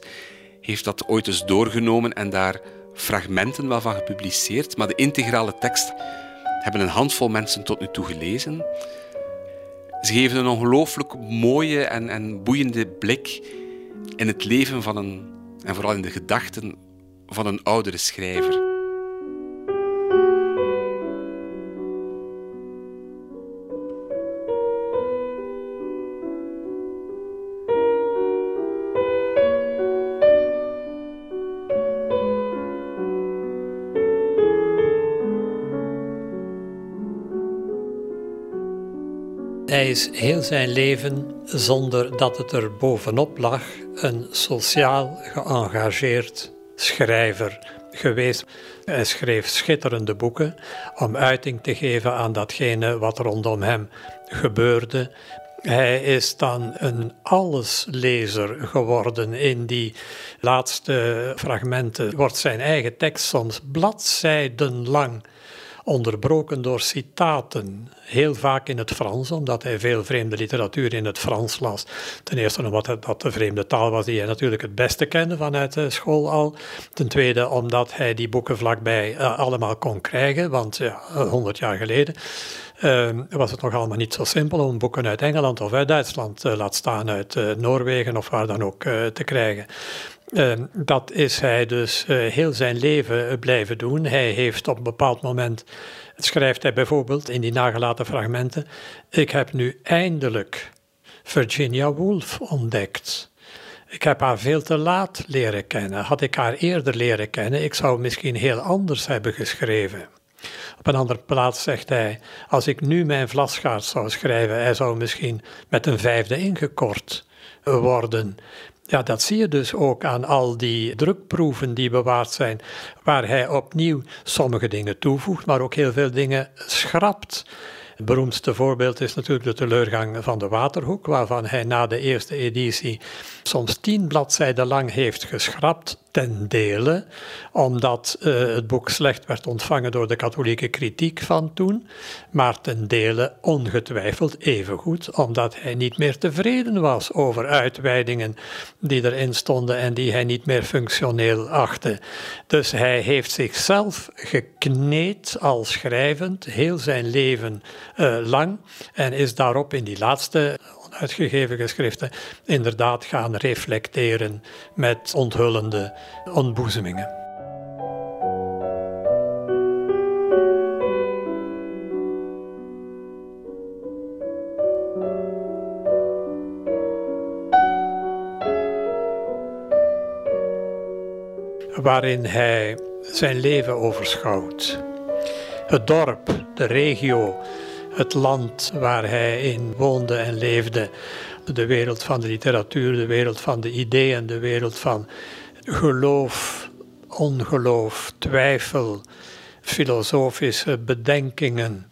heeft dat ooit eens doorgenomen en daar fragmenten wel van gepubliceerd. Maar de integrale tekst hebben een handvol mensen tot nu toe gelezen. Ze geven een ongelooflijk mooie en, en boeiende blik in het leven van een, en vooral in de gedachten van een oudere schrijver. Is heel zijn leven, zonder dat het er bovenop lag, een sociaal geëngageerd schrijver geweest. Hij schreef schitterende boeken om uiting te geven aan datgene wat rondom hem gebeurde. Hij is dan een alleslezer geworden. In die laatste fragmenten wordt zijn eigen tekst soms bladzijdenlang onderbroken door citaten, heel vaak in het Frans, omdat hij veel vreemde literatuur in het Frans las. Ten eerste omdat dat de vreemde taal was die hij natuurlijk het beste kende vanuit de school al. Ten tweede omdat hij die boeken vlakbij uh, allemaal kon krijgen, want ja, honderd jaar geleden uh, was het nog allemaal niet zo simpel om boeken uit Engeland of uit Duitsland, uh, laat staan uit Noorwegen of waar dan ook, te krijgen. Ehm, dat is hij dus uh, heel zijn leven blijven doen. Hij heeft op een bepaald moment, schrijft hij bijvoorbeeld in die nagelaten fragmenten, ik heb nu eindelijk Virginia Woolf ontdekt. Ik heb haar veel te laat leren kennen. Had ik haar eerder leren kennen, ik zou misschien heel anders hebben geschreven. Op een andere plaats zegt hij: Als ik nu mijn vlasgaard zou schrijven, hij zou misschien met een vijfde ingekort worden. Ja, dat zie je dus ook aan al die drukproeven die bewaard zijn, waar hij opnieuw sommige dingen toevoegt, maar ook heel veel dingen schrapt. Het beroemdste voorbeeld is natuurlijk de teleurgang van de Waterhoek, waarvan hij na de eerste editie soms tien bladzijden lang heeft geschrapt, ten dele, omdat uh, het boek slecht werd ontvangen door de katholieke kritiek van toen, maar ten dele ongetwijfeld evengoed, omdat hij niet meer tevreden was over uitweidingen die erin stonden en die hij niet meer functioneel achtte. Dus hij heeft zichzelf gekneed als schrijvend, heel zijn leven uh, lang, en is daarop in die laatste uitgegeven geschriften inderdaad gaan reflecteren met onthullende ontboezemingen. waarin hij zijn leven overschouwt. Het dorp, de regio, het land waar hij in woonde en leefde. De wereld van de literatuur, de wereld van de ideeën, de wereld van geloof, ongeloof, twijfel, filosofische bedenkingen.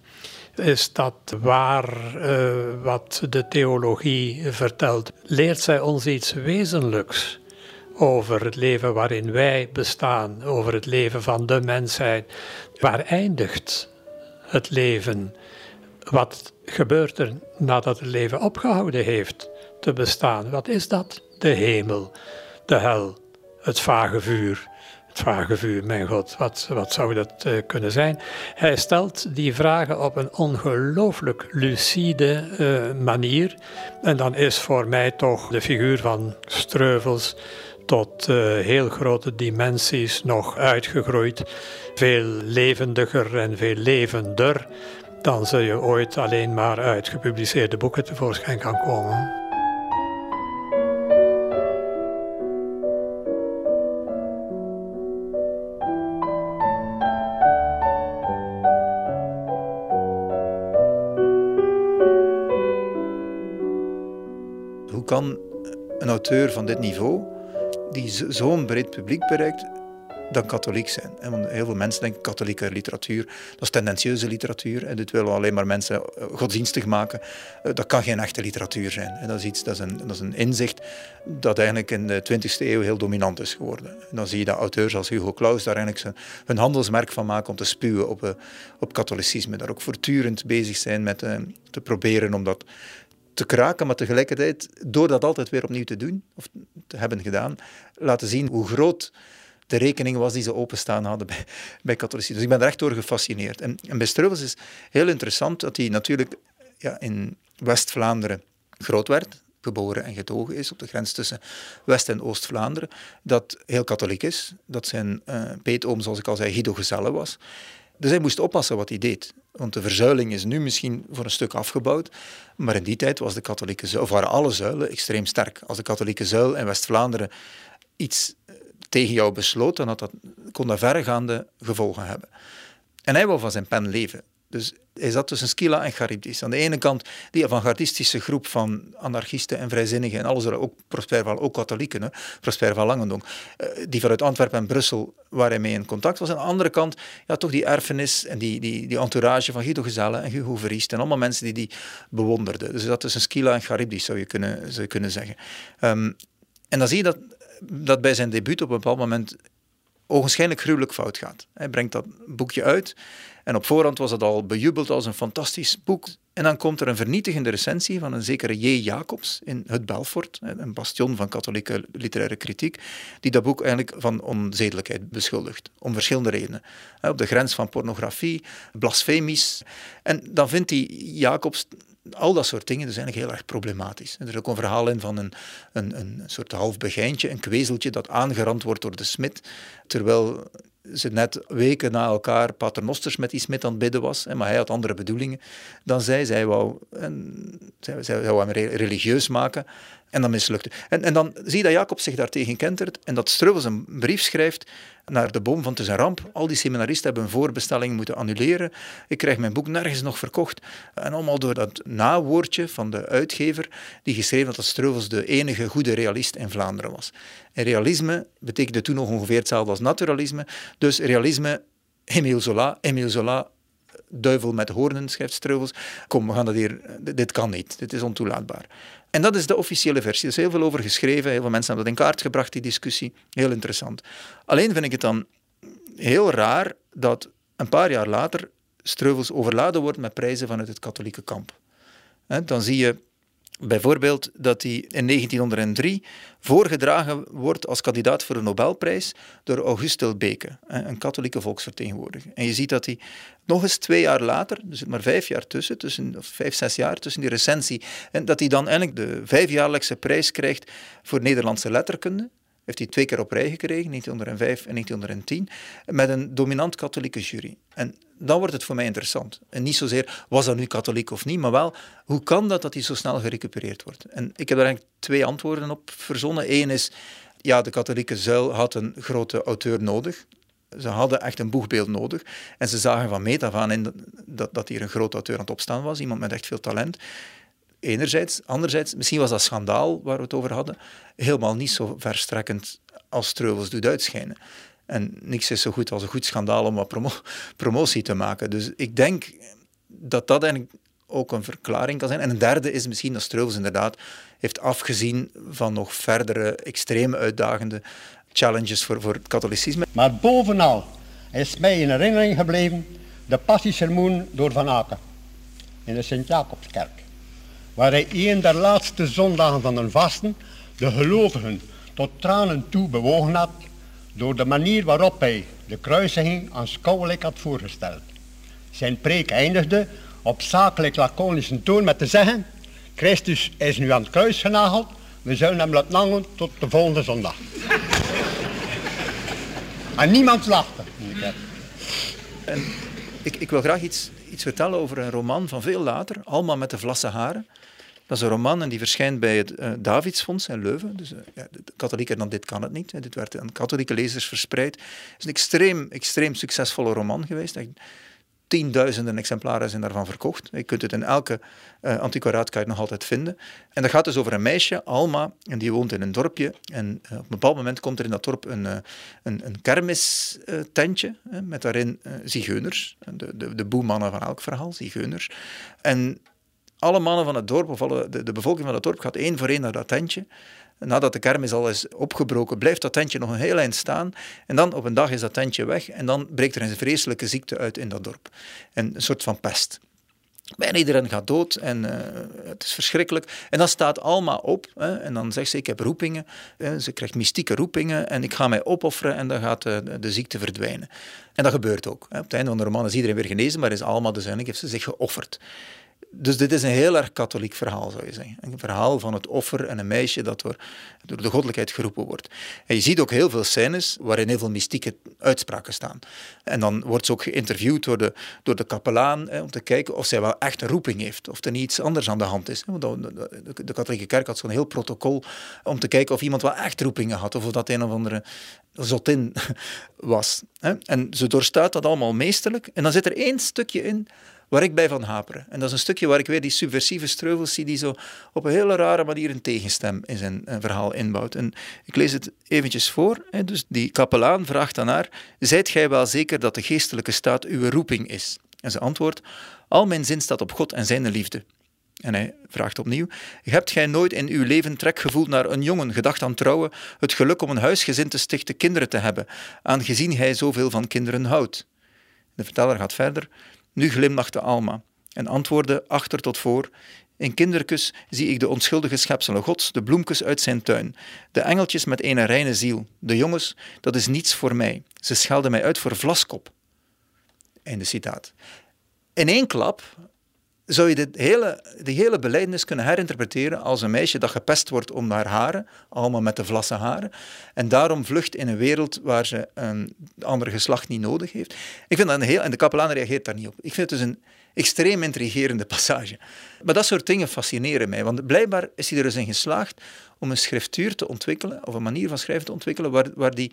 Is dat waar uh, wat de theologie vertelt? Leert zij ons iets wezenlijks over het leven waarin wij bestaan, over het leven van de mensheid? Waar eindigt het leven? Wat gebeurt er nadat het leven opgehouden heeft te bestaan? Wat is dat? De hemel, de hel, het vage vuur. Het vage vuur, mijn god, wat, wat zou dat uh, kunnen zijn? Hij stelt die vragen op een ongelooflijk lucide uh, manier. En dan is voor mij toch de figuur van Streuvels tot uh, heel grote dimensies nog uitgegroeid. Veel levendiger en veel levender dan zul je ooit alleen maar uit gepubliceerde boeken tevoorschijn kan komen. Hoe kan een auteur van dit niveau, die zo'n breed publiek bereikt, dan katholiek zijn. Want heel veel mensen denken katholieke literatuur, dat is tendentieuze literatuur. En dit willen alleen maar mensen eh, godsdienstig maken. Eh, dat kan geen echte literatuur zijn. En dat is, iets, dat is, een, dat is een inzicht dat eigenlijk in de 20e eeuw heel dominant is geworden. En dan zie je dat auteurs als Hugo Claus daar eigenlijk zijn, hun handelsmerk van maken om te spuwen op, eh, op katholicisme. Daar ook voortdurend bezig zijn met te proberen om dat te kraken, maar tegelijkertijd, door dat altijd weer opnieuw te doen, of te hebben gedaan, laten zien hoe groot de rekening was die ze openstaan hadden bij, bij katholici. Dus ik ben er echt door gefascineerd. En, en bij Streuvels is heel interessant dat hij natuurlijk ja, in West-Vlaanderen groot werd, geboren en getogen is op de grens tussen West- en Oost-Vlaanderen, dat heel katholiek is, dat zijn uh, peetoom, zoals ik al zei, Guido Gezelle was. Dus hij moest oppassen wat hij deed. Want de verzuiling is nu misschien voor een stuk afgebouwd, maar in die tijd was de katholieke of waren alle zuilen extreem sterk. Als de katholieke zuil in West-Vlaanderen iets tegen jou besloot, dan dat, kon dat verregaande gevolgen hebben. En hij wou van zijn pen leven. Dus hij zat tussen Skila en Charybdis. Aan de ene kant die avantgardistische groep van anarchisten en vrijzinnigen en alles, ook Prosper van, ook katholieken, Prosper van Langendonk, eh, die vanuit Antwerpen en Brussel waar hij mee in contact was. Aan de andere kant ja, toch die erfenis en die, die, die entourage van Guido Gezelle en Hugo Verriest en allemaal mensen die die bewonderden. Dus dat tussen Skila en Charybdis zou je kunnen, zou je kunnen zeggen. Um, en dan zie je dat dat bij zijn debuut op een bepaald moment ogenschijnlijk gruwelijk fout gaat. Hij brengt dat boekje uit en op voorhand was het al bejubeld als een fantastisch boek. En dan komt er een vernietigende recensie van een zekere J. Jacobs in Het Belfort, een bastion van katholieke literaire kritiek, die dat boek eigenlijk van onzedelijkheid beschuldigt, om verschillende redenen. Op de grens van pornografie, blasfemisch. En dan vindt hij Jacobs al dat soort dingen, dat is eigenlijk heel erg problematisch. er is ook een verhaal in van een, een, een soort half begijntje, een kwezeltje dat aangerand wordt door de smid, terwijl ze net weken na elkaar paternosters met die smid aan het bidden was, maar hij had andere bedoelingen dan zij. Zij wou, en, zij, wou hem religieus maken en dan mislukte. En, en dan zie je dat Jacob zich daartegen kentert en dat Struwels een brief schrijft naar de boom van Het is een ramp. Al die seminaristen hebben een voorbestelling moeten annuleren. Ik krijg mijn boek nergens nog verkocht. En allemaal door dat nawoordje van de uitgever, die geschreven had dat Streuvels de enige goede realist in Vlaanderen was. En realisme betekende toen nog ongeveer hetzelfde als naturalisme. Dus realisme, Emile Zola, Emile Zola duivel met hoornen, schrijft Streuvels. Kom, we gaan dat hier... Dit kan niet. Dit is ontoelaatbaar. En dat is de officiële versie. Er is heel veel over geschreven. Heel veel mensen hebben dat in kaart gebracht, die discussie. Heel interessant. Alleen vind ik het dan heel raar dat een paar jaar later Streuvels overladen wordt met prijzen vanuit het katholieke kamp. Dan zie je Bijvoorbeeld dat hij in 1903 voorgedragen wordt als kandidaat voor de Nobelprijs door Auguste Beke, een katholieke volksvertegenwoordiger. En je ziet dat hij nog eens twee jaar later, er zit maar vijf jaar tussen, tussen of vijf, zes jaar tussen die recensie, en dat hij dan eindelijk de vijfjaarlijkse prijs krijgt voor Nederlandse letterkunde heeft hij twee keer op rij gekregen, 1905 en 1910, met een dominant katholieke jury. En dan wordt het voor mij interessant. En niet zozeer, was dat nu katholiek of niet, maar wel, hoe kan dat dat hij zo snel gerecupereerd wordt? En ik heb daar eigenlijk twee antwoorden op verzonnen. Eén is, ja, de katholieke zuil had een grote auteur nodig. Ze hadden echt een boegbeeld nodig. En ze zagen van meet af aan in dat, dat hier een grote auteur aan het opstaan was, iemand met echt veel talent enerzijds. Anderzijds, misschien was dat schandaal waar we het over hadden, helemaal niet zo verstrekkend als Streuvels doet uitschijnen. En niks is zo goed als een goed schandaal om wat promotie te maken. Dus ik denk dat dat eigenlijk ook een verklaring kan zijn. En een derde is misschien dat Streuvels inderdaad heeft afgezien van nog verdere extreme uitdagende challenges voor, voor het katholicisme. Maar bovenal is mij in herinnering gebleven de passiesermoen door Van Aken in de Sint-Jacobskerk, waar hij een der laatste zondagen van de vasten de gelovigen tot tranen toe bewogen had door de manier waarop hij de kruisiging aanschouwelijk had voorgesteld. Zijn preek eindigde op zakelijk laconische toon met te zeggen, Christus is nu aan het kruis genageld, we zullen hem laten hangen tot de volgende zondag. en niemand lachte. En ik, ik wil graag iets, iets vertellen over een roman van veel later, Alma met de vlasse haren. Dat is een roman en die verschijnt bij het uh, Davidsfonds in Leuven. Dus uh, ja, de katholieken dan dit kan het niet. Dit werd aan katholieke lezers verspreid. Het is een extreem, extreem succesvolle roman geweest. Tienduizenden exemplaren zijn daarvan verkocht. Je kunt het in elke uh, nog altijd vinden. En dat gaat dus over een meisje, Alma, en die woont in een dorpje. En op een bepaald moment komt er in dat dorp een, uh, een, een kermistentje, met daarin zigeuners, de, de, de boemannen van elk verhaal, zigeuners. En alle mannen van het dorp, of de, de bevolking van het dorp, gaat één voor één naar dat tentje nadat de kermis al is opgebroken, blijft dat tentje nog een heel eind staan. En dan op een dag is dat tentje weg en dan breekt er een vreselijke ziekte uit in dat dorp. een soort van pest. Bijna iedereen gaat dood en uh, het is verschrikkelijk. En dan staat Alma op hè, en dan zegt ze, ik heb roepingen. Hè, ze krijgt mystieke roepingen en ik ga mij opofferen en dan gaat de, de ziekte verdwijnen. En dat gebeurt ook. Hè. Op het einde van de roman is iedereen weer genezen, maar is Alma dus eigenlijk, heeft ze zich geofferd dus dit is een heel erg katholiek verhaal, zou je zeggen. Een verhaal van het offer en een meisje dat door, door de goddelijkheid geroepen wordt. En je ziet ook heel veel scènes waarin heel veel mystieke uitspraken staan. En dan wordt ze ook geïnterviewd door de, door de kapelaan hè, om te kijken of zij wel echt een roeping heeft, of er niet iets anders aan de hand is. Want de, de, katholieke kerk had zo'n heel protocol om te kijken of iemand wel echt roepingen had, of of dat een of andere zotin was. En ze doorstaat dat allemaal meesterlijk. En dan zit er één stukje in waar ik bij van haperen. En dat is een stukje waar ik weer die subversieve streuvels zie die zo op een hele rare manier een tegenstem in zijn verhaal inbouwt. En ik lees het eventjes voor. Hè. Dus die kapelaan vraagt aan haar, zijt gij wel zeker dat de geestelijke staat uw roeping is? En ze antwoordt, al mijn zin staat op God en zijn liefde. En hij vraagt opnieuw: Hebt gij nooit in uw leven trek gevoeld naar een jongen, gedacht aan trouwen, het geluk om een huisgezin te stichten, kinderen te hebben, aangezien hij zoveel van kinderen houdt? De verteller gaat verder. Nu glimlachte Alma en antwoordde achter tot voor. In kinderkus zie ik de onschuldige schepselen gods, de bloemkes uit zijn tuin, de engeltjes met een reine ziel, de jongens, dat is niets voor mij. Ze schelden mij uit voor vlaskop. Einde citaat. In één klap zou je dit hele, die hele beleidnis kunnen herinterpreteren als een meisje dat gepest wordt om haar haren, allemaal met de vlasse haren, en daarom vlucht in een wereld waar ze een andere geslacht niet nodig heeft. Ik vind dat een heel, en de kapelaan reageert daar niet op. Ik vind het dus een extreem intrigerende passage. Maar dat soort dingen fascineren mij, want blijkbaar is hij er dus in geslaagd om een schriftuur te ontwikkelen, of een manier van schrijven te ontwikkelen, waar, waar die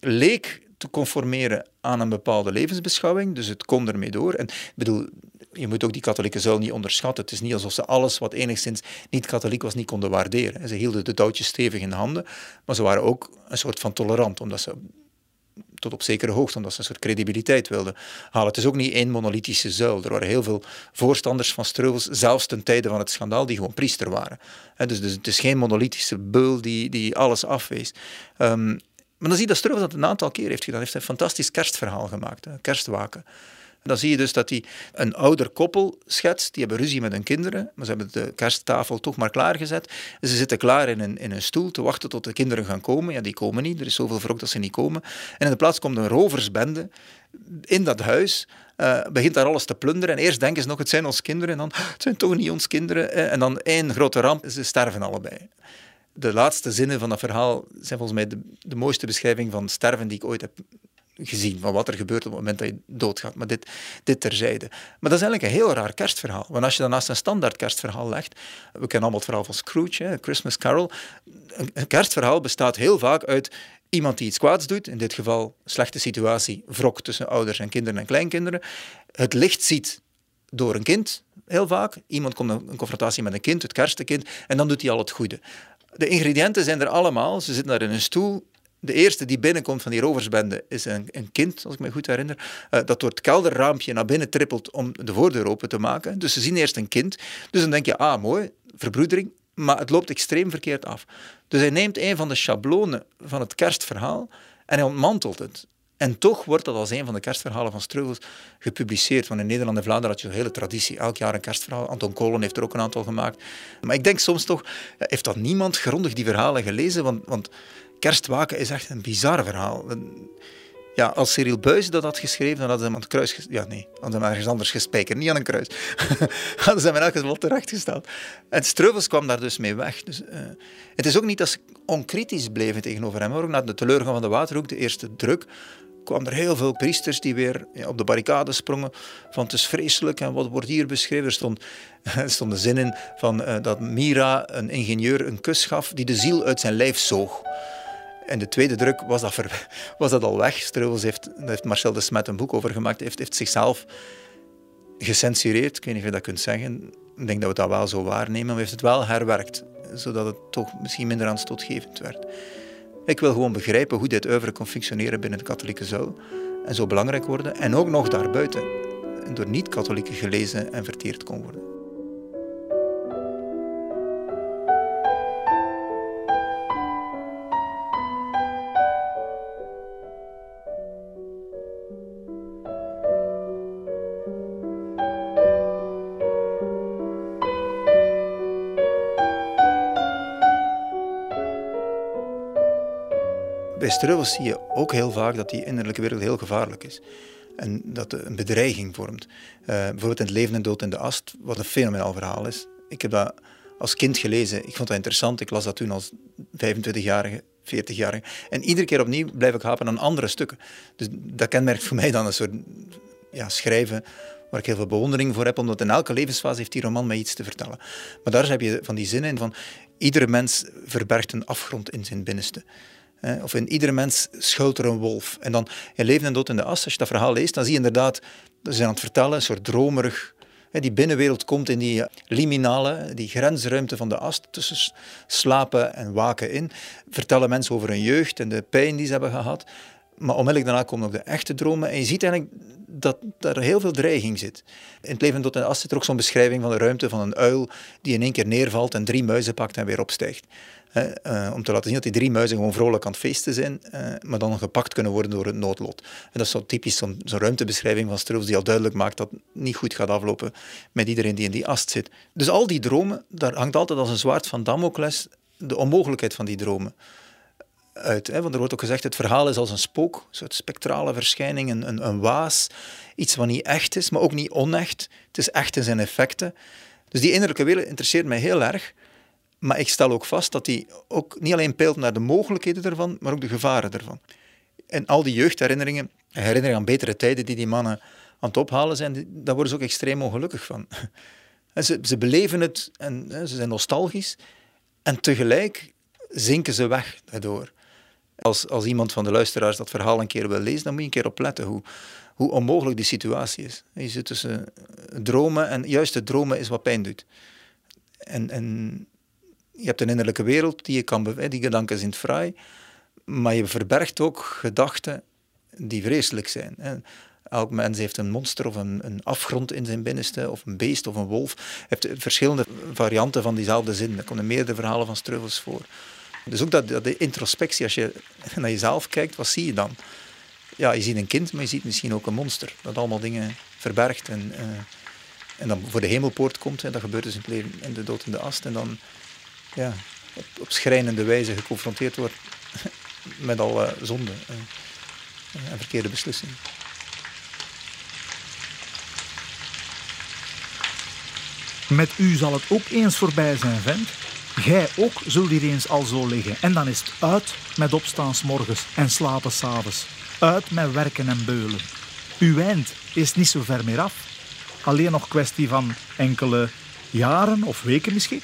leek conformeren aan een bepaalde levensbeschouwing, dus het kon ermee door. En ik bedoel, je moet ook die katholieke zuil niet onderschatten. Het is niet alsof ze alles wat enigszins niet katholiek was niet konden waarderen. Ze hielden de touwtjes stevig in de handen, maar ze waren ook een soort van tolerant, omdat ze tot op zekere hoogte, omdat ze een soort credibiliteit wilden halen. Het is ook niet één monolithische zuil. Er waren heel veel voorstanders van Streuvels, zelfs ten tijde van het schandaal, die gewoon priester waren. dus, dus, het is geen monolithische beul die, die alles afwees. Um, maar dan zie je dat Streuvels dat een aantal keer heeft gedaan. Hij heeft een fantastisch kerstverhaal gemaakt, kerstwaken. Dan zie je dus dat hij een ouder koppel schetst. Die hebben ruzie met hun kinderen, maar ze hebben de kersttafel toch maar klaargezet. Ze zitten klaar in een, in een stoel te wachten tot de kinderen gaan komen. Ja, die komen niet. Er is zoveel wrok dat ze niet komen. En in de plaats komt een roversbende in dat huis. Uh, begint daar alles te plunderen. En eerst denken ze nog, het zijn ons kinderen. En dan, het zijn toch niet ons kinderen. En dan één grote ramp, ze sterven allebei de laatste zinnen van dat verhaal zijn volgens mij de, de mooiste beschrijving van sterven die ik ooit heb gezien van wat er gebeurt op het moment dat je doodgaat. Maar dit, dit terzijde. Maar dat is eigenlijk een heel raar kerstverhaal. Want als je dat naast een standaard kerstverhaal legt, we kennen allemaal het verhaal van Scrooge, Christmas Carol. Een kerstverhaal bestaat heel vaak uit iemand die iets kwaads doet, in dit geval slechte situatie, wrok tussen ouders en kinderen en kleinkinderen. Het licht ziet door een kind, heel vaak. Iemand komt in confrontatie met een kind, het kerstkind, en dan doet hij al het goede. De ingrediënten zijn er allemaal. Ze zitten daar in een stoel De eerste die binnenkomt van die roversbende is een, een kind, als ik me goed herinner, uh, dat door het kelderraampje naar binnen trippelt om de voordeur open te maken. Dus ze zien eerst een kind. Dus dan denk je, ah, mooi, verbroedering. Maar het loopt extreem verkeerd af. Dus hij neemt een van de schablonen van het kerstverhaal en hij ontmantelt het. En toch wordt dat als een van de kerstverhalen van Streuvels gepubliceerd. Want in Nederland en Vlaanderen had je een hele traditie. Elk jaar een kerstverhaal. Anton Kolen heeft er ook een aantal gemaakt. Maar ik denk soms toch, heeft dat niemand grondig die verhalen gelezen? Want, want Kerstwaken is echt een bizar verhaal. Ja, als Cyril Buijs dat had geschreven, dan hadden ze hem aan het kruis... Ja, nee, hadden ze hem ergens anders gespijkerd. Niet aan een kruis. hadden ze hem in elk geval terechtgesteld. En Streuvels kwam daar dus mee weg. Dus, uh, het is ook niet dat ze onkritisch bleven tegenover hem. Maar ook na de teleurgang van de Waterhoek, de eerste druk, kwamen er heel veel priesters die weer op de barricade sprongen van het is vreselijk en wat wordt hier beschreven. Er stond, er stond een zin in van, uh, dat Mira, een ingenieur, een kus gaf die de ziel uit zijn lijf zoog. En de tweede druk was dat, was dat al weg. Streuvels heeft, heeft Marcel de Smet een boek over gemaakt, heeft, heeft zichzelf gecensureerd. Ik weet niet of je dat kunt zeggen. Ik denk dat we dat wel zo waarnemen, maar heeft het wel herwerkt, zodat het toch misschien minder aanstootgevend werd. Ik wil gewoon begrijpen hoe dit oeuvre kon functioneren binnen de katholieke zuil en zo belangrijk worden en ook nog daarbuiten door niet-katholieken gelezen en verteerd kon worden. Streuvels zie je ook heel vaak dat die innerlijke wereld heel gevaarlijk is. En dat een bedreiging vormt. Uh, bijvoorbeeld in Het leven en dood in de ast, wat een fenomenaal verhaal is. Ik heb dat als kind gelezen. Ik vond dat interessant. Ik las dat toen als 25-jarige, 40-jarige. En iedere keer opnieuw blijf ik hapen aan andere stukken. Dus dat kenmerkt voor mij dan een soort ja, schrijven waar ik heel veel bewondering voor heb, omdat in elke levensfase heeft die roman mij iets te vertellen. Maar daar heb je van die zinnen in van iedere mens verbergt een afgrond in zijn binnenste. Of in iedere mens schuilt er een wolf. En dan in Leven en Dood in de As, als je dat verhaal leest, dan zie je inderdaad, ze zijn aan het vertellen, een soort dromerig. Die binnenwereld komt in die liminale, die grensruimte van de ast tussen slapen en waken in. Vertellen mensen over hun jeugd en de pijn die ze hebben gehad. Maar onmiddellijk daarna komen ook de echte dromen. En je ziet eigenlijk dat er heel veel dreiging zit. In het leven tot in de as zit er ook zo'n beschrijving van de ruimte van een uil die in één keer neervalt en drie muizen pakt en weer opstijgt. Uh, om te laten zien dat die drie muizen gewoon vrolijk aan het feesten zijn, uh, maar dan gepakt kunnen worden door het noodlot. En dat is zo typisch zo'n zo ruimtebeschrijving van Stroos die al duidelijk maakt dat het niet goed gaat aflopen met iedereen die in die ast zit. Dus al die dromen, daar hangt altijd als een zwaard van Damocles de onmogelijkheid van die dromen uit. Hè? Want er wordt ook gezegd, het verhaal is als een spook, een soort spectrale verschijning, een, een, een waas, iets wat niet echt is, maar ook niet onecht. Het is echt in zijn effecten. Dus die innerlijke wereld interesseert mij heel erg. Maar ik stel ook vast dat die ook niet alleen peilt naar de mogelijkheden ervan, maar ook de gevaren ervan. En al die jeugdherinneringen, herinneringen aan betere tijden die die mannen aan het ophalen zijn, daar worden ze ook extreem ongelukkig van. Ze, ze beleven het en ze zijn nostalgisch. En tegelijk zinken ze weg daardoor. Als, als iemand van de luisteraars dat verhaal een keer wil lezen, dan moet je een keer opletten hoe, hoe onmogelijk die situatie is. Je zit tussen dromen en juist het dromen is wat pijn doet. En, en je hebt een innerlijke wereld die je kan die gedanken zijn fraai, maar je verbergt ook gedachten die vreselijk zijn. Elk mens heeft een monster of een, een, afgrond in zijn binnenste, of een beest of een wolf. Je hebt verschillende varianten van diezelfde zin. Er komen meerdere verhalen van Streuvels voor. Dus ook dat, dat de introspectie, als je naar jezelf kijkt, wat zie je dan? Ja, je ziet een kind, maar je ziet misschien ook een monster. Dat allemaal dingen verbergt en, uh, en dan voor de hemelpoort komt. En dat gebeurt dus in het leven en de dood in de ast. En dan ja, op, op schrijnende wijze geconfronteerd wordt met al uh, zonde uh, en verkeerde beslissingen. Met u zal het ook eens voorbij zijn, vent. Gij ook zult hier eens al zo liggen. En dan is het uit met opstaan s morgens en slapen s'avonds. Uit met werken en beulen. Uw eind is niet zo ver meer af. Alleen nog kwestie van enkele jaren of weken misschien.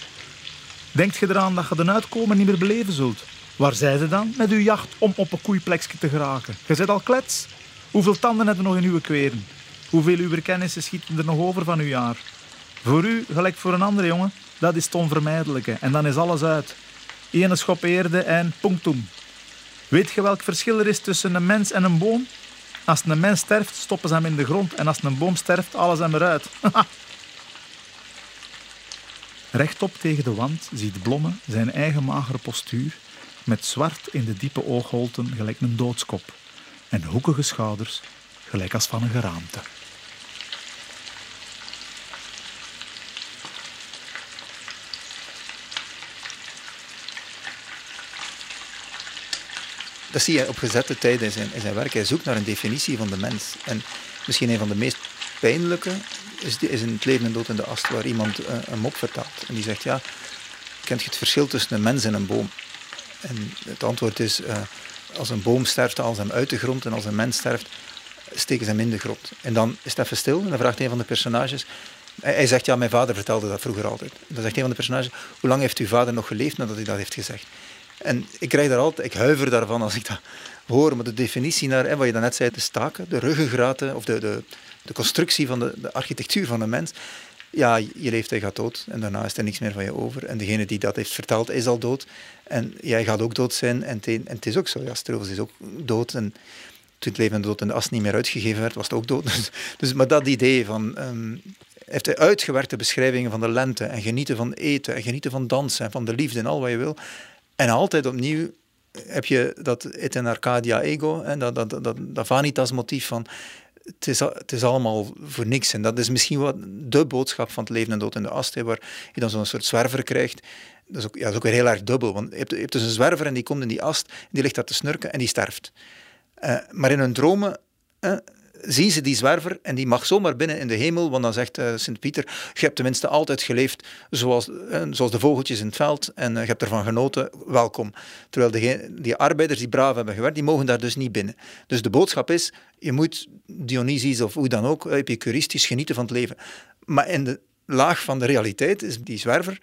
Denkt je eraan dat je de uitkomen niet meer beleven zult? Waar zij ze dan met uw jacht om op een koeiplekje te geraken? Je zit al klets. Hoeveel tanden hebben nog in uw kweren? Hoeveel uw kennissen schieten er nog over van uw jaar? Voor u, gelijk voor een andere jongen, dat is het onvermijdelijke. En dan is alles uit. Ene schop eerde en punctum. Weet je welk verschil er is tussen een mens en een boom? Als een mens sterft, stoppen ze hem in de grond. En als een boom sterft, ze hem eruit. Rechtop tegen de wand ziet Blomme zijn eigen magere postuur met zwart in de diepe oogholten gelijk een doodskop en hoekige schouders gelijk als van een geraamte. Dat zie je op gezette tijden in zijn, in zijn werk. Hij zoekt naar een definitie van de mens. En misschien een van de meest pijnlijke is, is in het leven en dood in de ast, waar iemand een mop vertelt. En die zegt, ja, kent je het verschil tussen een mens en een boom? En het antwoord is, uh, als een boom sterft, als hem uit de grond. En als een mens sterft, steken ze hem in de grond. En dan is het even stil en dan vraagt een van de personages... Hij, hij zegt, ja, mijn vader vertelde dat vroeger altijd. Dan zegt een van de personages, hoe lang heeft uw vader nog geleefd nadat hij dat heeft gezegd? En ik krijg daar altijd, ik huiver daarvan als ik dat hoor, maar de definitie naar, hè, wat je daarnet zei, de staken, de ruggengraten of de, de, de constructie van de, de architectuur van een mens. Ja, je leeft, hij gaat dood en daarna is er niks meer van je over. En degene die dat heeft verteld is al dood. En jij gaat ook dood zijn. En en het is ook zo. Ja, is ook dood. En toen het leven en dood en de as niet meer uitgegeven werd, was het ook dood. Dus, dus maar dat idee van... Um, heeft hij uitgewerkte beschrijvingen van de lente en genieten van eten en genieten van dansen en van de liefde en al wat je wil. En altijd opnieuw heb je dat et in Arcadia ego, hè, dat, dat, dat, dat vanitas motief van het is, het is allemaal voor niks. En dat is misschien wat de boodschap van het leven en dood in de ast, waar je dan zo'n soort zwerver krijgt. Dat is, ook, ja, is ook weer heel erg dubbel, want je hebt, hebt dus een zwerver en die komt in die ast, die ligt daar te snurken en die sterft. Uh, maar in hun dromen uh, zien ze die zwerver en die mag zomaar binnen in de hemel, want dan zegt uh, Sint-Pieter, je hebt tenminste altijd geleefd zoals, uh, zoals de vogeltjes in het veld en uh, je hebt ervan genoten, welkom. Terwijl die arbeiders die braaf hebben gewerkt, die mogen daar dus niet binnen. Dus de boodschap is, je moet Dionysius of hoe dan ook, epicuristisch genieten van het leven. Maar in de laag van de realiteit is die zwerver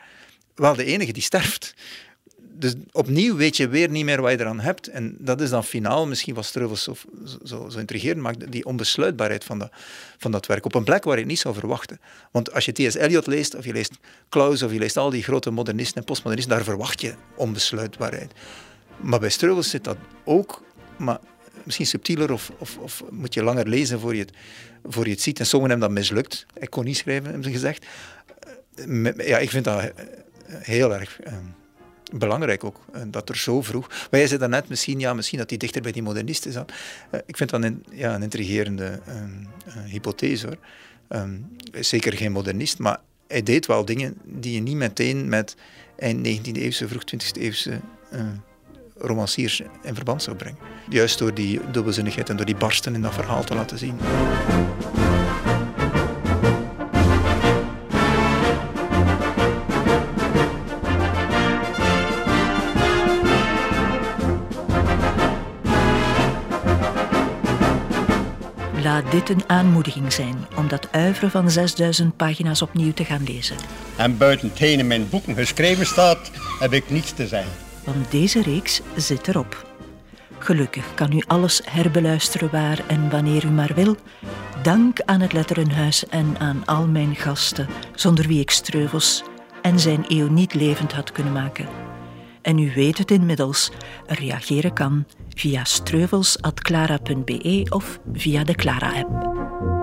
wel de enige die sterft dus opnieuw weet je weer niet meer wat je eraan hebt. En dat is dan finaal misschien wat Streuvels zo, zo, zo intrigerend maakt, die onbesluitbaarheid van dat, van dat werk. Op een plek waar je het niet zou verwachten. Want als je T.S. Eliot leest, of je leest Klaus, of je leest al die grote modernisten en postmodernisten, daar verwacht je onbesluitbaarheid. Maar bij Streuvels zit dat ook, maar misschien subtieler, of, of, of moet je langer lezen voor je het, voor je het ziet. En sommigen hebben dat mislukt. Ik kon niet schrijven, hebben ze gezegd. Ja, ik vind dat heel erg... Ehm, belangrijk ook, eh, dat er zo vroeg... Maar jij zei daarnet misschien, ja, misschien dat hij dichter bij die modernisten zat. Uh, ik vind dat een, ja, een intrigerende uh, hypothese, hoor. Um, zeker geen modernist, maar hij deed wel dingen die je niet meteen met eind 19e eeuwse, vroeg 20e eeuwse romanciers in verband zou brengen. Juist door die dubbelzinnigheid en door die barsten in dat verhaal te laten zien. Dit een aanmoediging zijn om dat uiveren van 6000 pagina's opnieuw te gaan lezen. En buiten hetgeen in mijn boeken geschreven staat, heb ik niets te zeggen. Want deze reeks zit erop. Gelukkig kan u alles herbeluisteren waar en wanneer u maar wil. Dank aan het Letterenhuis en aan al mijn gasten, zonder wie ik Streuvels en zijn eeuw niet levend had kunnen maken. En u weet het inmiddels, reageren kan via streuvels.clara.be of via de Clara-app.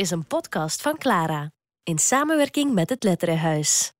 Is een podcast van Clara in samenwerking met het Letterenhuis.